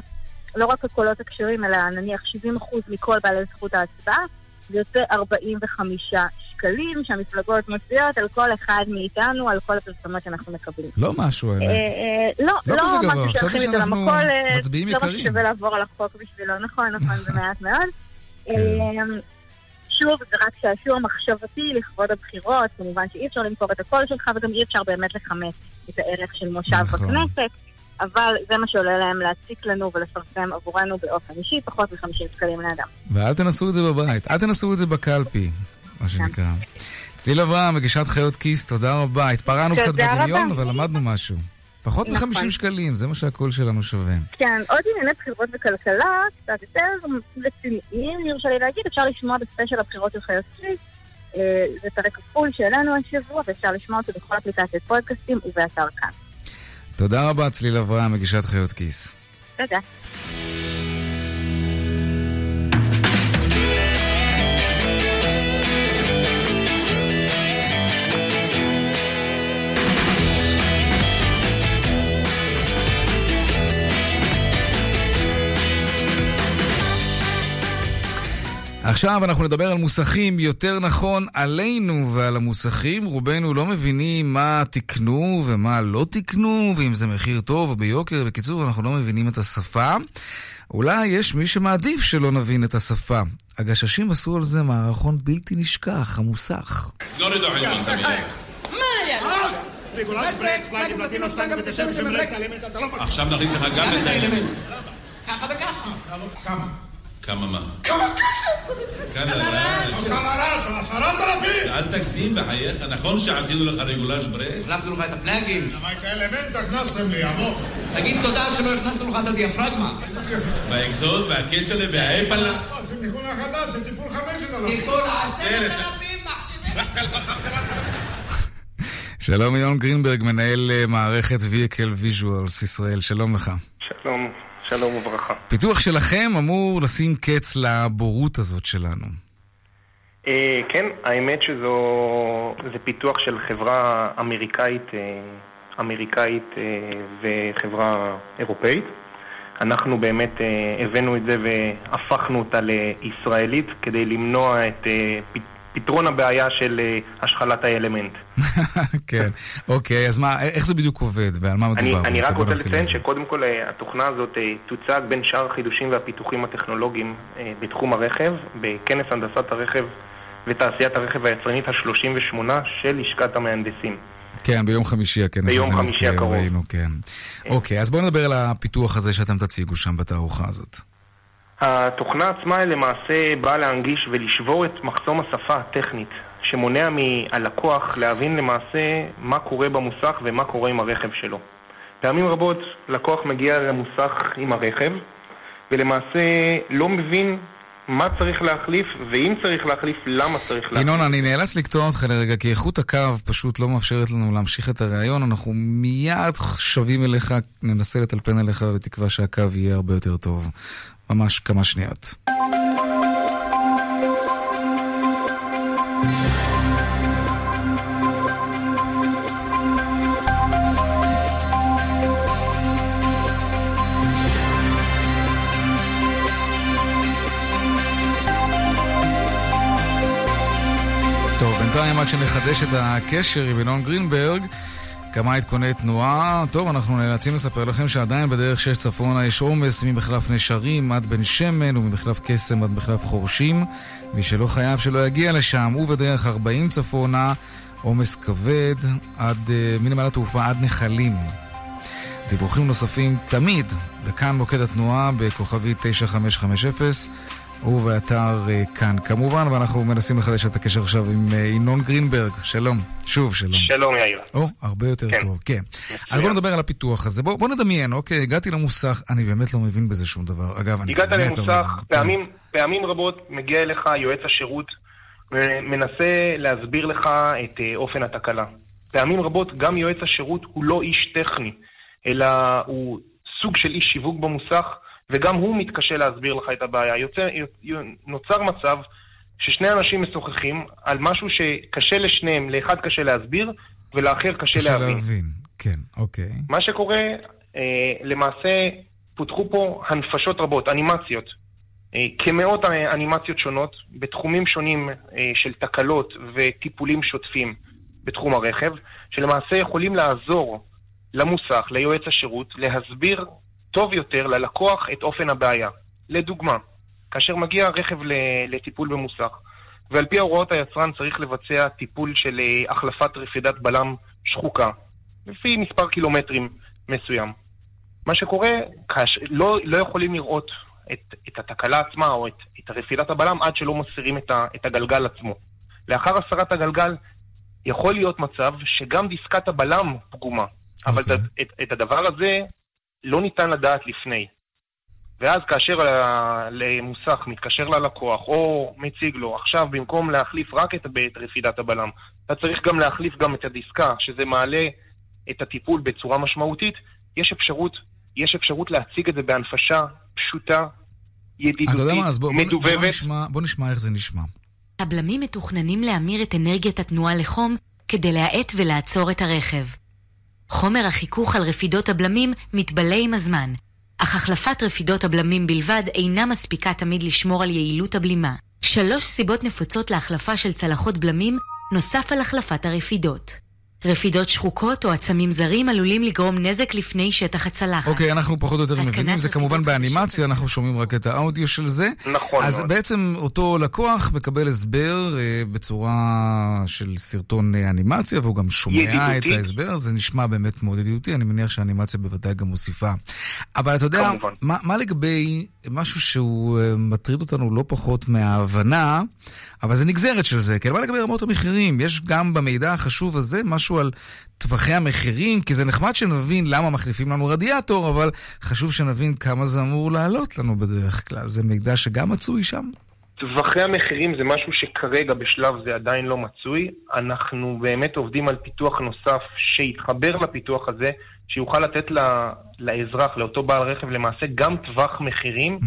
לא רק הקולות הכשרים, אלא נניח 70% מכל בעלי זכות ההצבעה, זה יוצא 45 שקלים שהמפלגות מצביעות על כל אחד מאיתנו, על כל הפרסומות שאנחנו מקבלים. לא משהו, האמת. אה, אה, לא, לא לא משהו שהולכים איתו שאנחנו אה, מצביעים לא משהו יקרים. שווה לעבור על החוק בשבילו, נכון, נכון, זה מעט מאוד. כן. אה, שוב, זה רק שעשוע מחשבתי לכבוד הבחירות, כמובן שאי אפשר למכור את הקול שלך וגם אי אפשר באמת לכמת את הערך של מושב נכון. בכנסת, אבל זה מה שעולה להם להציק לנו ולפרסם עבורנו באופן אישי, פחות מ-50 שקלים לאדם. ואל תנסו את זה בבית, אל תנסו את זה בקלפי, מה שנקרא. צליל אברהם, מגישת חיות כיס, תודה רבה. התפרענו קצת בדמיון. אבל למדנו משהו. פחות נכון. מ-50 שקלים, זה מה שהקול שלנו שווה. כן, עוד ענייני בחירות וכלכלה, קצת יותר רציניים, יורשה לי להגיד, אפשר לשמוע בספיישל הבחירות של חיות כיס. אה, זה פרק כפול שלנו השבוע, ואפשר לשמוע אותו בכל אפליקציית פודקאסטים ובאתר כאן. תודה רבה, צליל אברהם, מגישת חיות כיס. תודה. עכשיו אנחנו נדבר על מוסכים, יותר נכון עלינו ועל המוסכים. רובנו לא מבינים מה תיקנו ומה לא תיקנו, ואם זה מחיר טוב או ביוקר. בקיצור, אנחנו לא מבינים את השפה. אולי יש מי שמעדיף שלא נבין את השפה. הגששים עשו על זה מערכון בלתי נשכח, המוסך. עכשיו נכניס לך גם את האלמנט. ככה וככה. כמה? כמה מה? כמה כסף? כמה רעש. כמה רעש? עשרת אלפים? אל תגזים בחייך, נכון שעשינו לך רגולאז' ברקס? החלפנו לך את הפלאגים. למה את האלמנט הכנסתם לי, עמוק? תגיד תודה שלא הכנסנו לך את הדיאפרגמה. והאגזוז והכסלה והאפלה. זה תיקון החדש, זה טיפול חמשת אלפים. טיפול עשרת אלפים, שלום ינון גרינברג, מנהל אה, מערכת Vehicle Visuals ישראל, שלום לך. שלום, שלום וברכה. פיתוח שלכם אמור לשים קץ לבורות הזאת שלנו. אה, כן, האמת שזו... זה פיתוח של חברה אמריקאית, אה, אמריקאית אה, וחברה אירופאית. אנחנו באמת אה, הבאנו את זה והפכנו אותה לישראלית כדי למנוע את אה, פתרון הבעיה של אה, השחלת האלמנט. כן, אוקיי, אז מה, איך זה בדיוק עובד ועל מה מדובר? אני, אני? רק רוצה לציין. שקודם כל אה, התוכנה הזאת אה, תוצג בין שאר החידושים והפיתוחים הטכנולוגיים בתחום הרכב, בכנס הנדסת הרכב ותעשיית הרכב היצרנית ה-38 של לשכת המהנדסים. כן, ביום חמישי הכנס ביום הזה חמישי מתקיים, הקרוב. ראינו, כן. אוקיי, אז בואו נדבר על הפיתוח הזה שאתם תציגו שם בתערוכה הזאת. התוכנה עצמה למעשה באה להנגיש ולשבור את מחסום השפה הטכנית, שמונע מהלקוח להבין למעשה מה קורה במוסך ומה קורה עם הרכב שלו. פעמים רבות לקוח מגיע למוסך עם הרכב, ולמעשה לא מבין מה צריך להחליף, ואם צריך להחליף, למה צריך להחליף. ינון, אני נאלץ לקטוע אותך לרגע, כי איכות הקו פשוט לא מאפשרת לנו להמשיך את הריאיון. אנחנו מיד שבים אליך, ננסה לטלפן אליך בתקווה שהקו יהיה הרבה יותר טוב. ממש כמה שניות. טוב, בינתיים עד שנחדש את הקשר עם ינון גרינברג, כמה עדכוני תנועה. טוב, אנחנו נאלצים לספר לכם שעדיין בדרך 6 צפונה יש עומס ממחלף נשרים עד בן שמן וממחלף קסם עד מחלף חורשים. מי שלא חייב שלא יגיע לשם, ובדרך 40 צפונה עומס כבד עד, אה, מנמל התעופה עד נחלים. דיווחים נוספים תמיד בכאן מוקד התנועה בכוכבי 9550 ובאתר אה, כאן כמובן, ואנחנו מנסים לחדש את הקשר עכשיו עם אה, ינון גרינברג. שלום. שוב שלום. שלום יאיר. או, הרבה יותר כן. טוב, כן. אז בוא נדבר על הפיתוח הזה. בוא, בוא נדמיין, אוקיי, הגעתי למוסך, אני באמת לא מבין בזה שום דבר. אגב, אני הגעת באמת לא למוסך, מבין. פעמים, פעמים רבות מגיע אליך יועץ השירות ומנסה להסביר לך את אה, אופן התקלה. פעמים רבות גם יועץ השירות הוא לא איש טכני, אלא הוא סוג של איש שיווק במוסך, וגם הוא מתקשה להסביר לך את הבעיה. יוצא, נוצר מצב ששני אנשים משוחחים על משהו שקשה לשניהם, לאחד קשה להסביר ולאחר קשה, קשה להבין. להבין, כן, אוקיי. מה שקורה, אה, למעשה פותחו פה הנפשות רבות, אנימציות. אה, כמאות אנימציות שונות, בתחומים שונים אה, של תקלות וטיפולים שוטפים בתחום הרכב, שלמעשה יכולים לעזור למוסך, ליועץ השירות, להסביר טוב יותר ללקוח את אופן הבעיה. לדוגמה, כאשר מגיע רכב לטיפול במוסך, ועל פי הוראות היצרן צריך לבצע טיפול של אה, החלפת רפידת בלם שחוקה, לפי מספר קילומטרים מסוים. מה שקורה, כאש, לא, לא יכולים לראות את, את התקלה עצמה או את, את רפידת הבלם עד שלא מסירים את, ה, את הגלגל עצמו. לאחר הסרת הגלגל, יכול להיות מצב שגם דיסקת הבלם פגומה, אבל את, את, את הדבר הזה לא ניתן לדעת לפני. ואז כאשר ה- למוסך מתקשר ללקוח או מציג לו, עכשיו במקום להחליף רק את את רפידת הבלם, אתה צריך גם להחליף גם את הדיסקה, שזה מעלה את הטיפול בצורה משמעותית, יש אפשרות, יש אפשרות להציג את זה בהנפשה פשוטה, ידידותית, אתה יודע מה, אז בוא, בוא, מדובבת. בוא, נשמע, בוא נשמע איך זה נשמע. הבלמים מתוכננים להמיר את אנרגיית התנועה לחום כדי להאט ולעצור את הרכב. חומר החיכוך על רפידות הבלמים מתבלה עם הזמן, אך החלפת רפידות הבלמים בלבד אינה מספיקה תמיד לשמור על יעילות הבלימה. שלוש סיבות נפוצות להחלפה של צלחות בלמים, נוסף על החלפת הרפידות. רפידות שחוקות או עצמים זרים עלולים לגרום נזק לפני שטח הצלחת. אוקיי, אנחנו פחות או יותר מבינים, זה כמובן באנימציה, אנחנו שומעים רק את האודיו של זה. נכון אז מאוד. בעצם אותו לקוח מקבל הסבר אה, בצורה של סרטון אה, אנימציה, והוא גם שומע את ידידותית. ההסבר, זה נשמע באמת מאוד ידידותי, אני מניח שהאנימציה בוודאי גם מוסיפה. אבל אתה יודע, כמובן. מה, מה לגבי משהו שהוא אה, מטריד אותנו לא פחות מההבנה, אבל זה נגזרת של זה, כן? מה לגבי רמות המחירים? יש גם במידע החשוב הזה משהו על טווחי המחירים, כי זה נחמד שנבין למה מחליפים לנו רדיאטור, אבל חשוב שנבין כמה זה אמור לעלות לנו בדרך כלל. זה מידע שגם מצוי שם? טווחי המחירים זה משהו שכרגע בשלב זה עדיין לא מצוי. אנחנו באמת עובדים על פיתוח נוסף שיתחבר לפיתוח הזה, שיוכל לתת ל- לאזרח, לאותו בעל רכב, למעשה גם טווח מחירים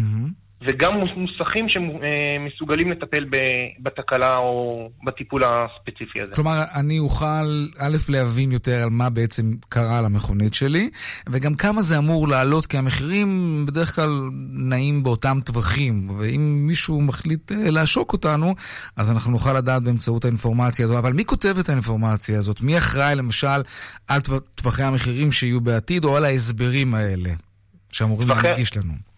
וגם מוס- מוסכים שמסוגלים לטפל ב- בתקלה או בטיפול הספציפי הזה. כלומר, אני אוכל, א', להבין יותר על מה בעצם קרה למכונית שלי, וגם כמה זה אמור לעלות, כי המחירים בדרך כלל נעים באותם טווחים, ואם מישהו מחליט אה, לעשוק אותנו, אז אנחנו נוכל לדעת באמצעות האינפורמציה הזו. אבל מי כותב את האינפורמציה הזאת? מי אחראי, למשל, על טווח- טווחי המחירים שיהיו בעתיד, או על ההסברים האלה, שאמורים להנגיש לנו?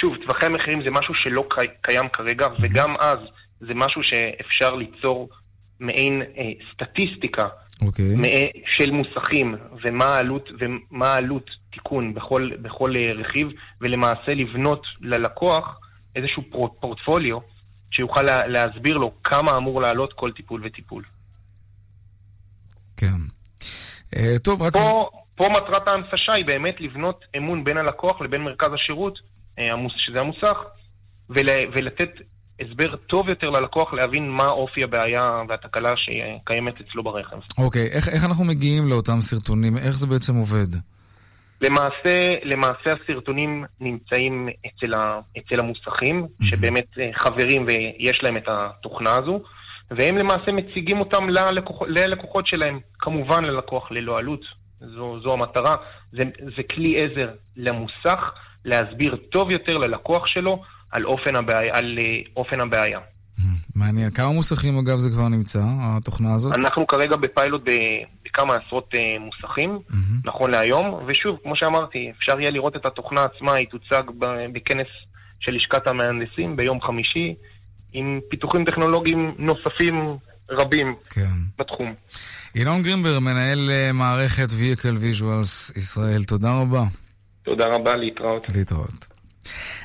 שוב, טווחי המחירים זה משהו שלא קי- קיים כרגע, וגם אז זה משהו שאפשר ליצור מעין אה, סטטיסטיקה אוקיי. מא- של מוסכים, ומה העלות, ומה העלות תיקון בכל, בכל אה, רכיב, ולמעשה לבנות ללקוח איזשהו פור, פורטפוליו שיוכל לה, להסביר לו כמה אמור לעלות כל טיפול וטיפול. כן. אה, טוב, רק... פה, פה מטרת ההנפשה היא באמת לבנות אמון בין הלקוח לבין מרכז השירות, שזה המוסך, ול, ולתת הסבר טוב יותר ללקוח להבין מה אופי הבעיה והתקלה שקיימת אצלו ברכב. אוקיי, איך, איך אנחנו מגיעים לאותם סרטונים? איך זה בעצם עובד? למעשה, למעשה הסרטונים נמצאים אצל, ה, אצל המוסכים, שבאמת אה, חברים ויש להם את התוכנה הזו, והם למעשה מציגים אותם ללקוח, ללקוחות שלהם, כמובן ללקוח ללא עלות, זו, זו המטרה. זה, זה כלי עזר למוסך להסביר טוב יותר ללקוח שלו על אופן הבעיה. על, אה, אופן הבעיה. מעניין. כמה מוסכים, אגב, זה כבר נמצא, התוכנה הזאת? אנחנו כרגע בפיילוט בכמה עשרות אה, מוסכים, נכון להיום, ושוב, כמו שאמרתי, אפשר יהיה לראות את התוכנה עצמה, היא תוצג בכנס של לשכת המהנדסים ביום חמישי, עם פיתוחים טכנולוגיים נוספים רבים כן. בתחום. ינון גרינבר, מנהל אה, מערכת Vehicle Visuals ישראל, תודה רבה. תודה רבה, להתראות. להתראות.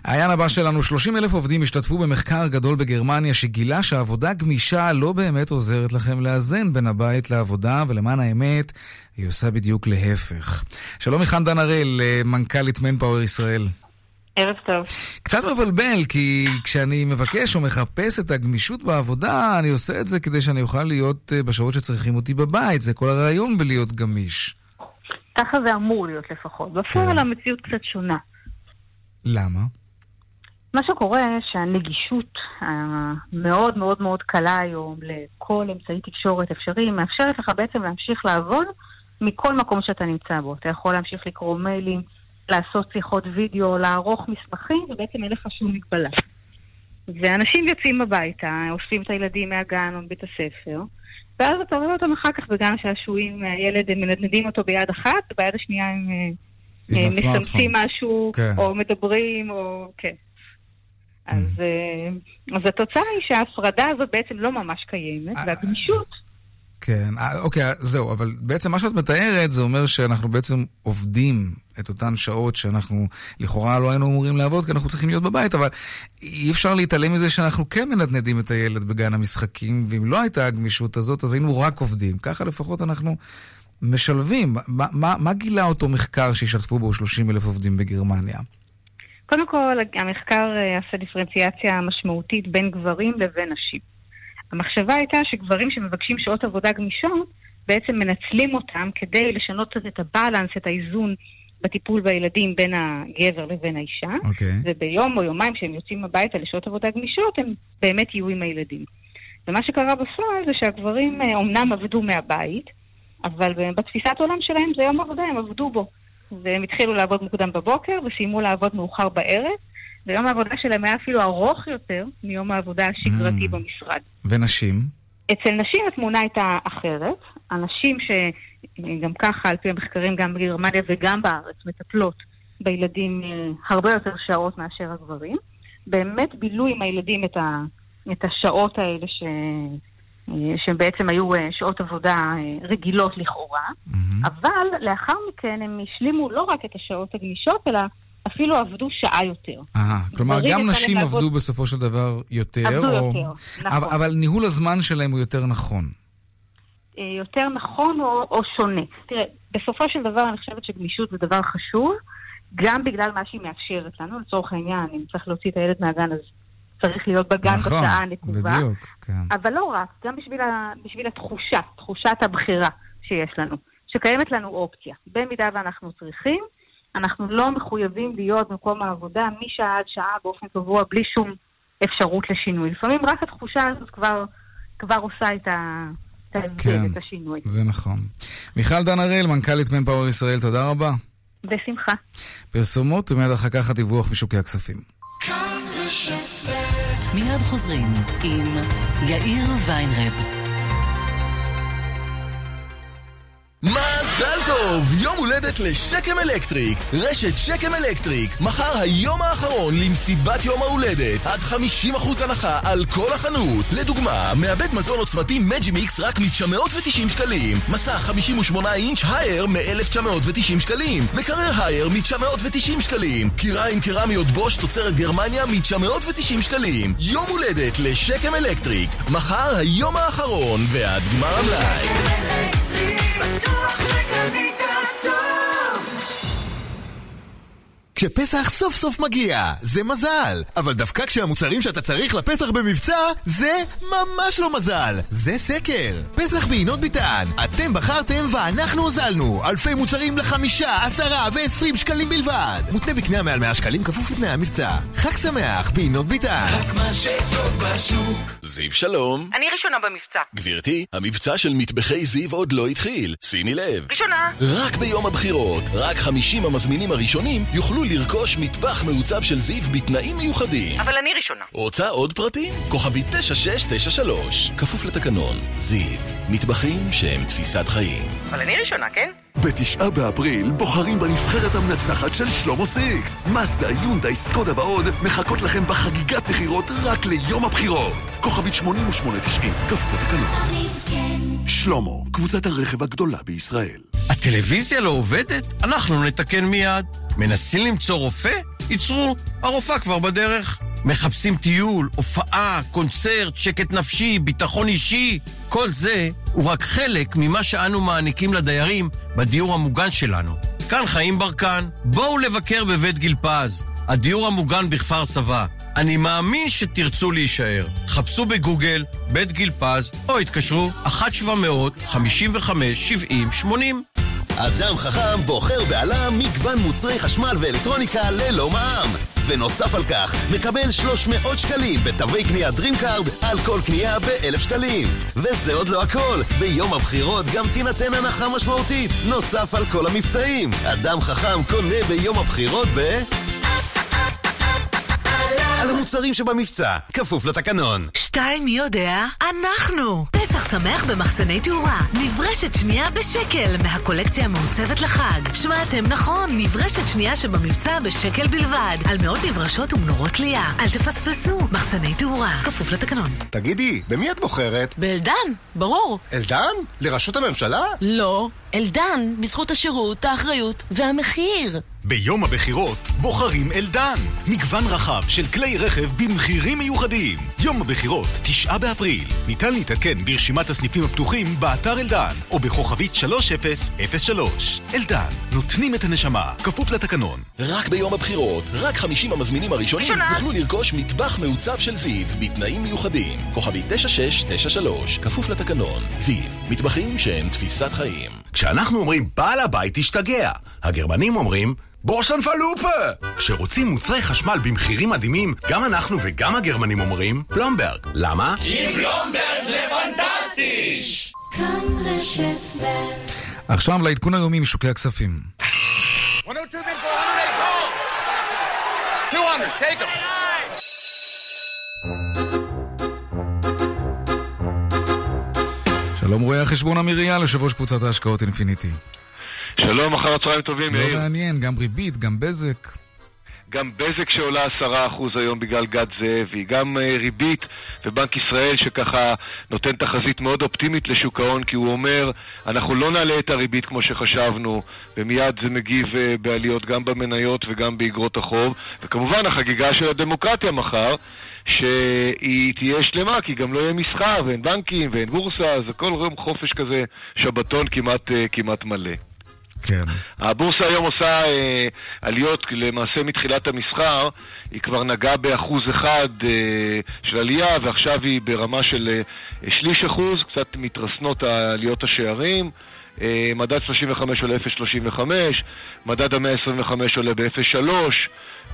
העניין הבא שלנו, 30 אלף עובדים השתתפו במחקר גדול בגרמניה שגילה שעבודה גמישה לא באמת עוזרת לכם לאזן בין הבית לעבודה, ולמען האמת, היא עושה בדיוק להפך. שלום מיכן דן הראל, מנכ"לית מנפאוור ישראל. ערב טוב. קצת מבלבל, כי כשאני מבקש או מחפש את הגמישות בעבודה, אני עושה את זה כדי שאני אוכל להיות אה, בשעות שצריכים אותי בבית. זה כל הרעיון בלהיות גמיש. ככה זה אמור להיות לפחות. בפועל המציאות קצת שונה. למה? מה שקורה שהנגישות המאוד מאוד מאוד קלה היום לכל אמצעי תקשורת אפשרי מאפשרת לך בעצם להמשיך לעבוד מכל מקום שאתה נמצא בו. אתה יכול להמשיך לקרוא מיילים, לעשות שיחות וידאו, לערוך מסמכים, ובעצם אין לך שום מגבלה. ואנשים יוצאים הביתה, אוספים את הילדים מהגן או מבית הספר, ואז אתה רואה אותם אחר כך בגן שעשועים, הילד, הם מנדנדים אותו ביד אחת, וביד השנייה הם אה, אה. מסמסים משהו, כן. או מדברים, או... כן. אז, אה, אז התוצאה היא שההפרדה הזאת בעצם לא ממש קיימת, והגמישות כן, אה, אוקיי, זהו, אבל בעצם מה שאת מתארת זה אומר שאנחנו בעצם עובדים את אותן שעות שאנחנו לכאורה לא היינו אמורים לעבוד כי אנחנו צריכים להיות בבית, אבל אי אפשר להתעלם מזה שאנחנו כן מנדנדים את הילד בגן המשחקים, ואם לא הייתה הגמישות הזאת, אז היינו רק עובדים. ככה לפחות אנחנו משלבים. מה, מה, מה גילה אותו מחקר שהשתתפו בו 30 אלף עובדים בגרמניה? קודם כל, המחקר אה, עשה דיפרנציאציה משמעותית בין גברים לבין נשים. המחשבה הייתה שגברים שמבקשים שעות עבודה גמישות, בעצם מנצלים אותם כדי לשנות קצת את הבלנס, את האיזון בטיפול בילדים בין הגבר לבין האישה. אוקיי. וביום או יומיים שהם יוצאים הביתה לשעות עבודה גמישות, הם באמת יהיו עם הילדים. ומה שקרה בפועל זה שהגברים אה, אומנם עבדו מהבית, אבל בתפיסת עולם שלהם זה יום עבודה, הם עבדו בו. והם התחילו לעבוד מוקדם בבוקר וסיימו לעבוד מאוחר בערב, ויום העבודה שלהם היה אפילו ארוך יותר מיום העבודה השגרתי Mm. במשרד. ונשים? אצל נשים התמונה הייתה אחרת. הנשים שגם ככה, על פי המחקרים, גם בגרמניה וגם בארץ, מטפלות בילדים אה, הרבה יותר שעות מאשר הגברים. באמת בילו עם הילדים את, ה, את השעות האלה ש, אה, שבעצם היו אה, שעות עבודה רגילות לכאורה, אבל לאחר מכן הם השלימו לא רק את השעות הגמישות, אלא אפילו עבדו שעה יותר. אהה, כלומר, גם נשים עבדו לעבוד- בסופו של דבר יותר, עבדו או... יותר, נכון. אבל, אבל ניהול הזמן שלהם הוא יותר נכון. אה, יותר נכון או, או שונה. תראה, בסופו של דבר אני חושבת שגמישות זה דבר חשוב, גם בגלל מה שהיא מאפשרת לנו. לצורך העניין, אם צריך להוציא את הילד מהגן, אז צריך להיות בגן נכון, בשעה הנקובה. בדיוק, כן. אבל לא רק, גם בשביל, ה, בשביל התחושה, תחושת הבחירה שיש לנו, שקיימת לנו אופציה. במידה ואנחנו צריכים, אנחנו לא מחויבים להיות במקום העבודה משעה עד שעה באופן קבוע, בלי שום אפשרות לשינוי. לפעמים רק התחושה הזאת כבר, כבר עושה את, ה, את כן, את השינוי. זה נכון. מיכל דן הראל, מנכ"לית מנפאוור ישראל, תודה רבה. בשמחה. פרסומות ומיד אחר כך הדיווח משוקי הכספים. מיד חוזרים עם יאיר ויינרב. טוב! יום הולדת לשקם אלקטריק! רשת שקם אלקטריק, מחר היום האחרון למסיבת יום ההולדת. עד 50% הנחה על כל החנות. לדוגמה, מעבד מזון עוצמתי Magimix רק מ-990 שקלים. מסך 58 אינץ' Haier מ-1990 שקלים. מקרר Haier מ-990 שקלים. כיריים קרמיות Bosch תוצרת גרמניה מ-990 שקלים. יום הולדת לשקם אלקטריק. מחר היום האחרון ועד גמר המלאי time. כשפסח סוף סוף מגיע, זה מזל. אבל דווקא כשהמוצרים שאתה צריך לפסח במבצע, זה ממש לא מזל. זה סקר. פסח בעינות ביטן. אתם בחרתם ואנחנו הוזלנו. אלפי מוצרים לחמישה, עשרה ועשרים שקלים בלבד. מותנה בקנייה מעל 100 שקלים כפוף לתנאי המבצע. חג שמח בעינות ביטן. רק מה שטוב בשוק. זיו שלום אני ראשונה במבצע. גברתי, המבצע של מטבחי זיו עוד לא התחיל. שימי לב. ראשונה. רק ביום הבחירות, רק 50 המזמינים הראשונים יוכלו לרכוש מטבח מעוצב של זיו בתנאים מיוחדים. אבל אני ראשונה. רוצה עוד פרטים? כוכבי 9693. כפוף לתקנון. זיו. מטבחים שהם תפיסת חיים. אבל אני ראשונה, כן? בתשעה באפריל בוחרים בנבחרת המנצחת של שלמה סיקס. מזדה, יונדאי, סקודה ועוד מחכות לכם בחגיגת בחירות רק ליום הבחירות. כוכבית 8890, כפוף לתקנון. כן, שלמה, קבוצת הרכב הגדולה בישראל. הטלוויזיה לא עובדת? אנחנו נתקן מיד. מנסים למצוא רופא? ייצרו, הרופאה כבר בדרך. מחפשים טיול, הופעה, קונצרט, שקט נפשי, ביטחון אישי. כל זה הוא רק חלק ממה שאנו מעניקים לדיירים בדיור המוגן שלנו. כאן חיים ברקן, בואו לבקר בבית גיל פז, הדיור המוגן בכפר סבא. אני מאמין שתרצו להישאר. חפשו בגוגל בית גיל פז או התקשרו 1-700-55-70-80. אדם חכם בוחר בעלם מגוון מוצרי חשמל ואלקטרוניקה ללא מע"מ. ונוסף על כך, מקבל 300 שקלים בתווי קנייה DreamCard על כל קנייה ב-1,000 שקלים. וזה עוד לא הכל, ביום הבחירות גם תינתן הנחה משמעותית, נוסף על כל המבצעים. אדם חכם קונה ביום הבחירות ב... על המוצרים שבמבצע, כפוף לתקנון. שתיים, מי יודע? אנחנו! פסח שמח במחסני תאורה. נברשת שנייה בשקל מהקולקציה המעוצבת לחג. שמעתם נכון, נברשת שנייה שבמבצע בשקל בלבד. על מאות נברשות ומנורות תלייה. אל תפספסו, מחסני תאורה. כפוף לתקנון. תגידי, במי את בוחרת? באלדן, ברור. אלדן? לראשות הממשלה? לא. אלדן, בזכות השירות, האחריות והמחיר. ביום הבחירות בוחרים אלדן. מגוון רחב של כלי רכב במחירים מיוחדים. יום הבחירות, תשעה באפריל. ניתן להתעדכן ברשימת הסניפים הפתוחים באתר אלדן, או בכוכבית 3003. אלדן, נותנים את הנשמה, כפוף לתקנון. רק ביום הבחירות, רק 50 המזמינים הראשונים יוכלו לרכוש מטבח מעוצב של זיו בתנאים מיוחדים. כוכבי 9693, כפוף לתקנון. זיו, מטבחים שהם תפיסת חיים. כשאנחנו אומרים בעל הבית השתגע, הגרמנים אומרים בורסן פלופה! כשרוצים מוצרי חשמל במחירים מדהימים, גם אנחנו וגם הגרמנים אומרים פלומברג. למה? כי בלומברג זה פנטסטי! כאן רשת ב' עכשיו לעדכון היומי משוקי הכספים. 200, take them. שלום רואי החשבון אמיר אייל, יושב ראש קבוצת ההשקעות אינפיניטי. שלום, אחר הצהריים טובים, לא יאיר. מעניין, גם ריבית, גם בזק. גם בזק שעולה 10% היום בגלל גד זאבי, גם אה, ריבית ובנק ישראל שככה נותן תחזית מאוד אופטימית לשוק ההון כי הוא אומר אנחנו לא נעלה את הריבית כמו שחשבנו ומיד זה מגיב אה, בעליות גם במניות וגם באגרות החוב וכמובן החגיגה של הדמוקרטיה מחר שהיא תהיה שלמה כי גם לא יהיה מסחר ואין בנקים ואין בורסה אז הכל יום חופש כזה שבתון כמעט, אה, כמעט מלא. כן. הבורסה היום עושה אה, עליות למעשה מתחילת המסחר, היא כבר נגעה באחוז אחד אה, של עלייה ועכשיו היא ברמה של אה, שליש אחוז, קצת מתרסנות עליות השערים. אה, מדד 35 עולה 0.35, מדד ה-125 עולה ב-0.3,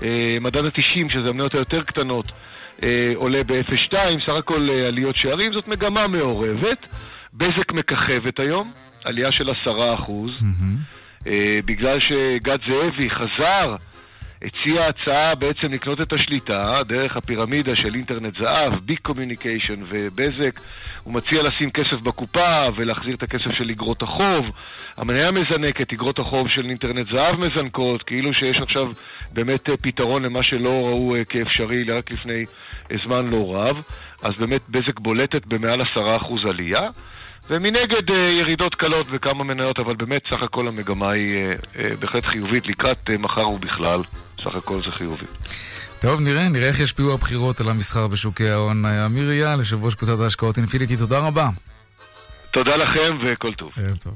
אה, מדד ה-90, שזה המניות היותר קטנות, עולה ב-0.2, סך הכל אה, עליות שערים, זאת מגמה מעורבת. בזק מככבת היום, עלייה של 10 אחוז. אה, בגלל שגד זאבי חזר, הציע הצעה בעצם לקנות את השליטה דרך הפירמידה של אינטרנט זהב, B Communications ובזק. הוא מציע לשים כסף בקופה ולהחזיר את הכסף של אגרות החוב. המניה מזנקת, אגרות החוב של אינטרנט זהב מזנקות, כאילו שיש עכשיו באמת אה, פתרון למה שלא ראו אה, כאפשרי רק לפני אה, זמן לא רב. אז באמת בזק בולטת במעל 10% עלייה. ומנגד ירידות קלות בכמה מניות, אבל באמת סך הכל המגמה היא בהחלט חיובית לקראת מחר ובכלל, סך הכל זה חיובי. טוב, נראה, נראה איך ישפיעו הבחירות על המסחר בשוקי ההון. אמיר אייל, יושב ראש קבוצת ההשקעות אינפיניטי, תודה רבה. תודה לכם וכל טוב. ערב טוב.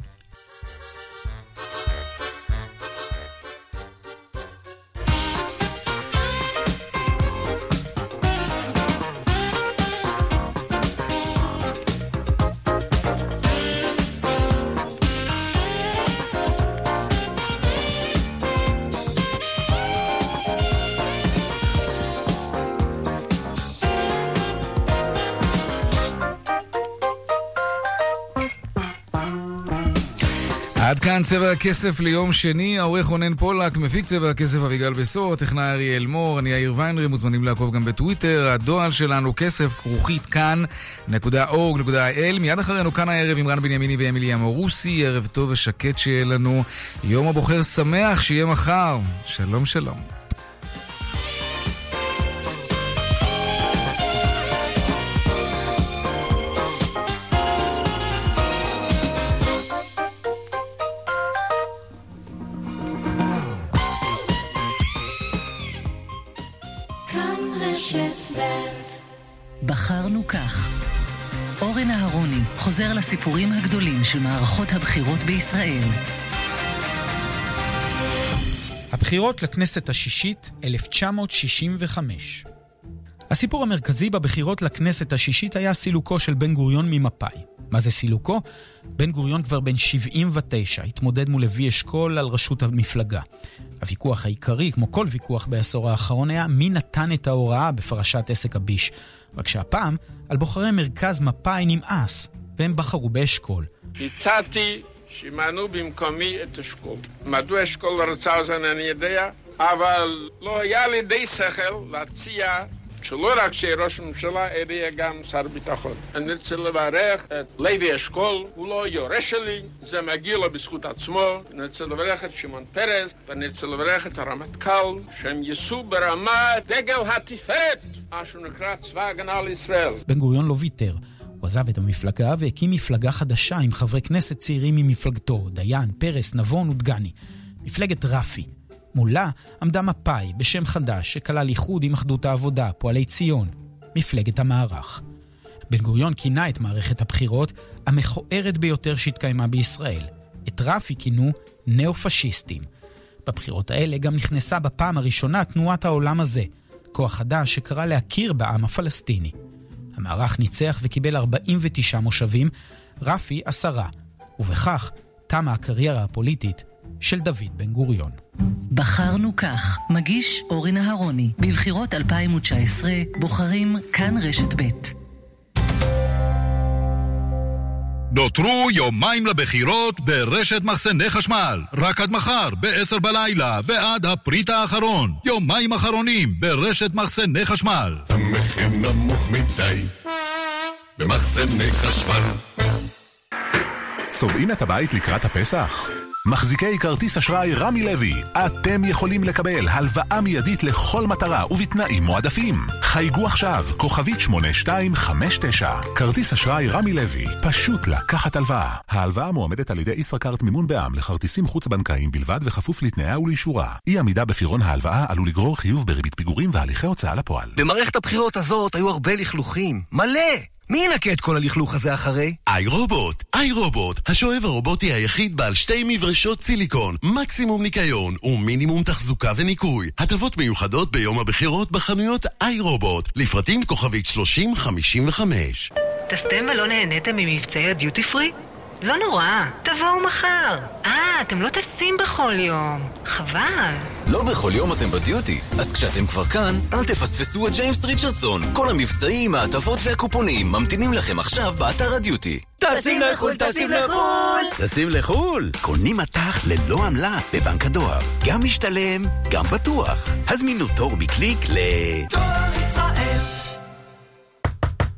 כאן צבע הכסף ליום שני, העורך רונן פולק, מפיק צבע הכסף אביגל בסור, טכנאי אריאל מור, אני יאיר ויינרי, מוזמנים לעקוב גם בטוויטר, הדואל שלנו כסף כרוכית כאן.org.il, מיד אחרינו כאן הערב עם רן בנימיני ואמילי אמורוסי, ערב טוב ושקט שיהיה לנו, יום הבוחר שמח שיהיה מחר, שלום שלום. בחרנו כך אורן אהרוני חוזר לסיפורים הגדולים של מערכות הבחירות בישראל. הבחירות לכנסת השישית, 1965. הסיפור המרכזי בבחירות לכנסת השישית היה סילוקו של בן גוריון ממפא"י. מה זה סילוקו? בן גוריון כבר בן 79, התמודד מול לוי אשכול על ראשות המפלגה. הוויכוח העיקרי, כמו כל ויכוח בעשור האחרון, היה מי נתן את ההוראה בפרשת עסק הביש. רק שהפעם, על בוחרי מרכז מפא"י נמאס, והם בחרו באשכול. הצעתי שימנו במקומי את אשכול. מדוע אשכול לא רצה את זה אני יודע, אבל לא היה לי די שכל להציע שלא רק שיהיה ראש ממשלה, אלא גם שר ביטחון. אני רוצה לברך את לוי אשכול, הוא לא יורש שלי, זה מגיע לו בזכות עצמו. אני רוצה לברך את שמעון פרס, ואני רוצה לברך את הרמטכ"ל, שהם ייסעו ברמה דגל התפארת, מה שנקרא צבא הגנה לישראל. בן גוריון לא ויתר. הוא עזב את המפלגה והקים מפלגה חדשה עם חברי כנסת צעירים ממפלגתו, דיין, פרס, נבון ודגני. מפלגת רפי. מולה עמדה מפא"י בשם חדש שכלל איחוד עם אחדות העבודה, פועלי ציון, מפלגת המערך. בן גוריון כינה את מערכת הבחירות המכוערת ביותר שהתקיימה בישראל. את רפי כינו ניאו-פשיסטים. בבחירות האלה גם נכנסה בפעם הראשונה תנועת העולם הזה, כוח חדש שקרא להכיר בעם הפלסטיני. המערך ניצח וקיבל 49 מושבים, רפי עשרה, ובכך תמה הקריירה הפוליטית של דוד בן גוריון. בחרנו כך, מגיש אורן אהרוני, בבחירות 2019, בוחרים כאן רשת ב'. נותרו יומיים לבחירות ברשת מחסני חשמל. רק עד מחר, ב-10 בלילה, ועד הפריט האחרון. יומיים אחרונים ברשת מחסני חשמל. המחיר נמוך מדי במחסני חשמל. צובעים את הבית לקראת הפסח? מחזיקי כרטיס אשראי רמי לוי, אתם יכולים לקבל הלוואה מיידית לכל מטרה ובתנאים מועדפים. חייגו עכשיו, כוכבית 8259. כרטיס אשראי רמי לוי, פשוט לקחת הלוואה. ההלוואה מועמדת על ידי ישראכרט מימון בע"מ לכרטיסים חוץ-בנקאיים בלבד וכפוף לתנאיה ולאישורה. אי עמידה בפירעון ההלוואה עלול לגרור חיוב בריבית פיגורים והליכי הוצאה לפועל. במערכת הבחירות הזאת היו הרבה לכלוכים. מלא! מי ינקה את כל הלכלוך הזה אחרי? איי רובוט, איי רובוט, השואב הרובוטי היחיד בעל שתי מברשות סיליקון, מקסימום ניקיון ומינימום תחזוקה וניקוי. הטבות מיוחדות ביום הבחירות בחנויות איי רובוט, לפרטים כוכבית 3055. טסתם ולא נהניתם ממבצעי הדיוטי פרי? לא נורא, תבואו מחר. אה, אתם לא טסים בכל יום. חבל. לא בכל יום אתם בדיוטי, אז כשאתם כבר כאן, אל תפספסו את ג'יימס ריצ'רדסון. כל המבצעים, ההטבות והקופונים ממתינים לכם עכשיו באתר הדיוטי. טסים לחו"ל, טסים לחו"ל! טסים לחו"ל? קונים מטח ללא עמלה בבנק הדואר. גם משתלם, גם בטוח. הזמינו תור בקליק ל... תור ישראל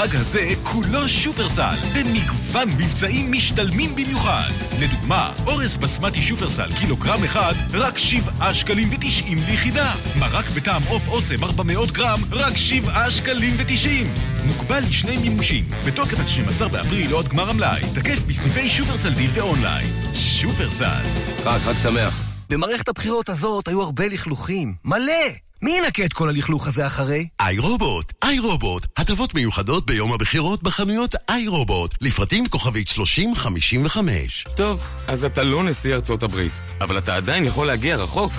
החג הזה כולו שופרסל, במגוון מבצעים משתלמים במיוחד. לדוגמה, אורז בסמטי שופרסל קילוגרם אחד, רק 7 שקלים ו-90 ליחידה. מרק בטעם עוף אוסם 400 גרם, רק 7 שקלים ו-90. מוגבל לשני מימושים, בתוקף עד 12 באפריל או עד גמר המלאי. תקף בסניפי שופרסל דיל ואונליין. שופרסל. חג, חג שמח. במערכת הבחירות הזאת היו הרבה לכלוכים. מלא! מי ינקה את כל הלכלוך הזה אחרי? iRobot, iRobot, הטבות מיוחדות ביום הבחירות בחנויות iRobot, לפרטים כוכבית 3055. טוב, אז אתה לא נשיא ארצות הברית, אבל אתה עדיין יכול להגיע רחוק.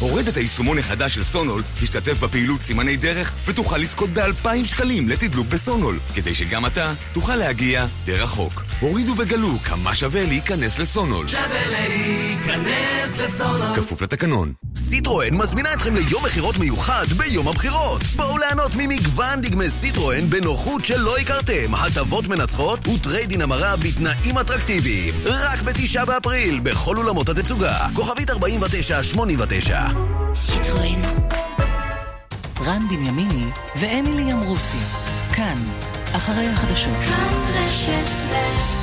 הורד את היישומון החדש של סונול, תשתתף בפעילות סימני דרך ותוכל לזכות ב-2,000 שקלים לתדלוק בסונול, כדי שגם אתה תוכל להגיע די רחוק. הורידו וגלו כמה שווה להיכנס לסונול. שווה להיכנס לסונול. כפוף לתקנון. סיטרואן מזמינה אתכם ליום מכירות מיוחד ביום הבחירות. בואו ליהנות ממגוון דגמי סיטרואן בנוחות שלא הכרתם, הטבות מנצחות וטרייד-אין המרה בתנאים אטרקטיביים. רק בתשעה באפריל, בכל אולמות התצוגה. כוכבית 4989. סיטרואן. רן בנימיני ואמילי אמרוסי. כאן, אחרי החדשות. כאן רשת ב'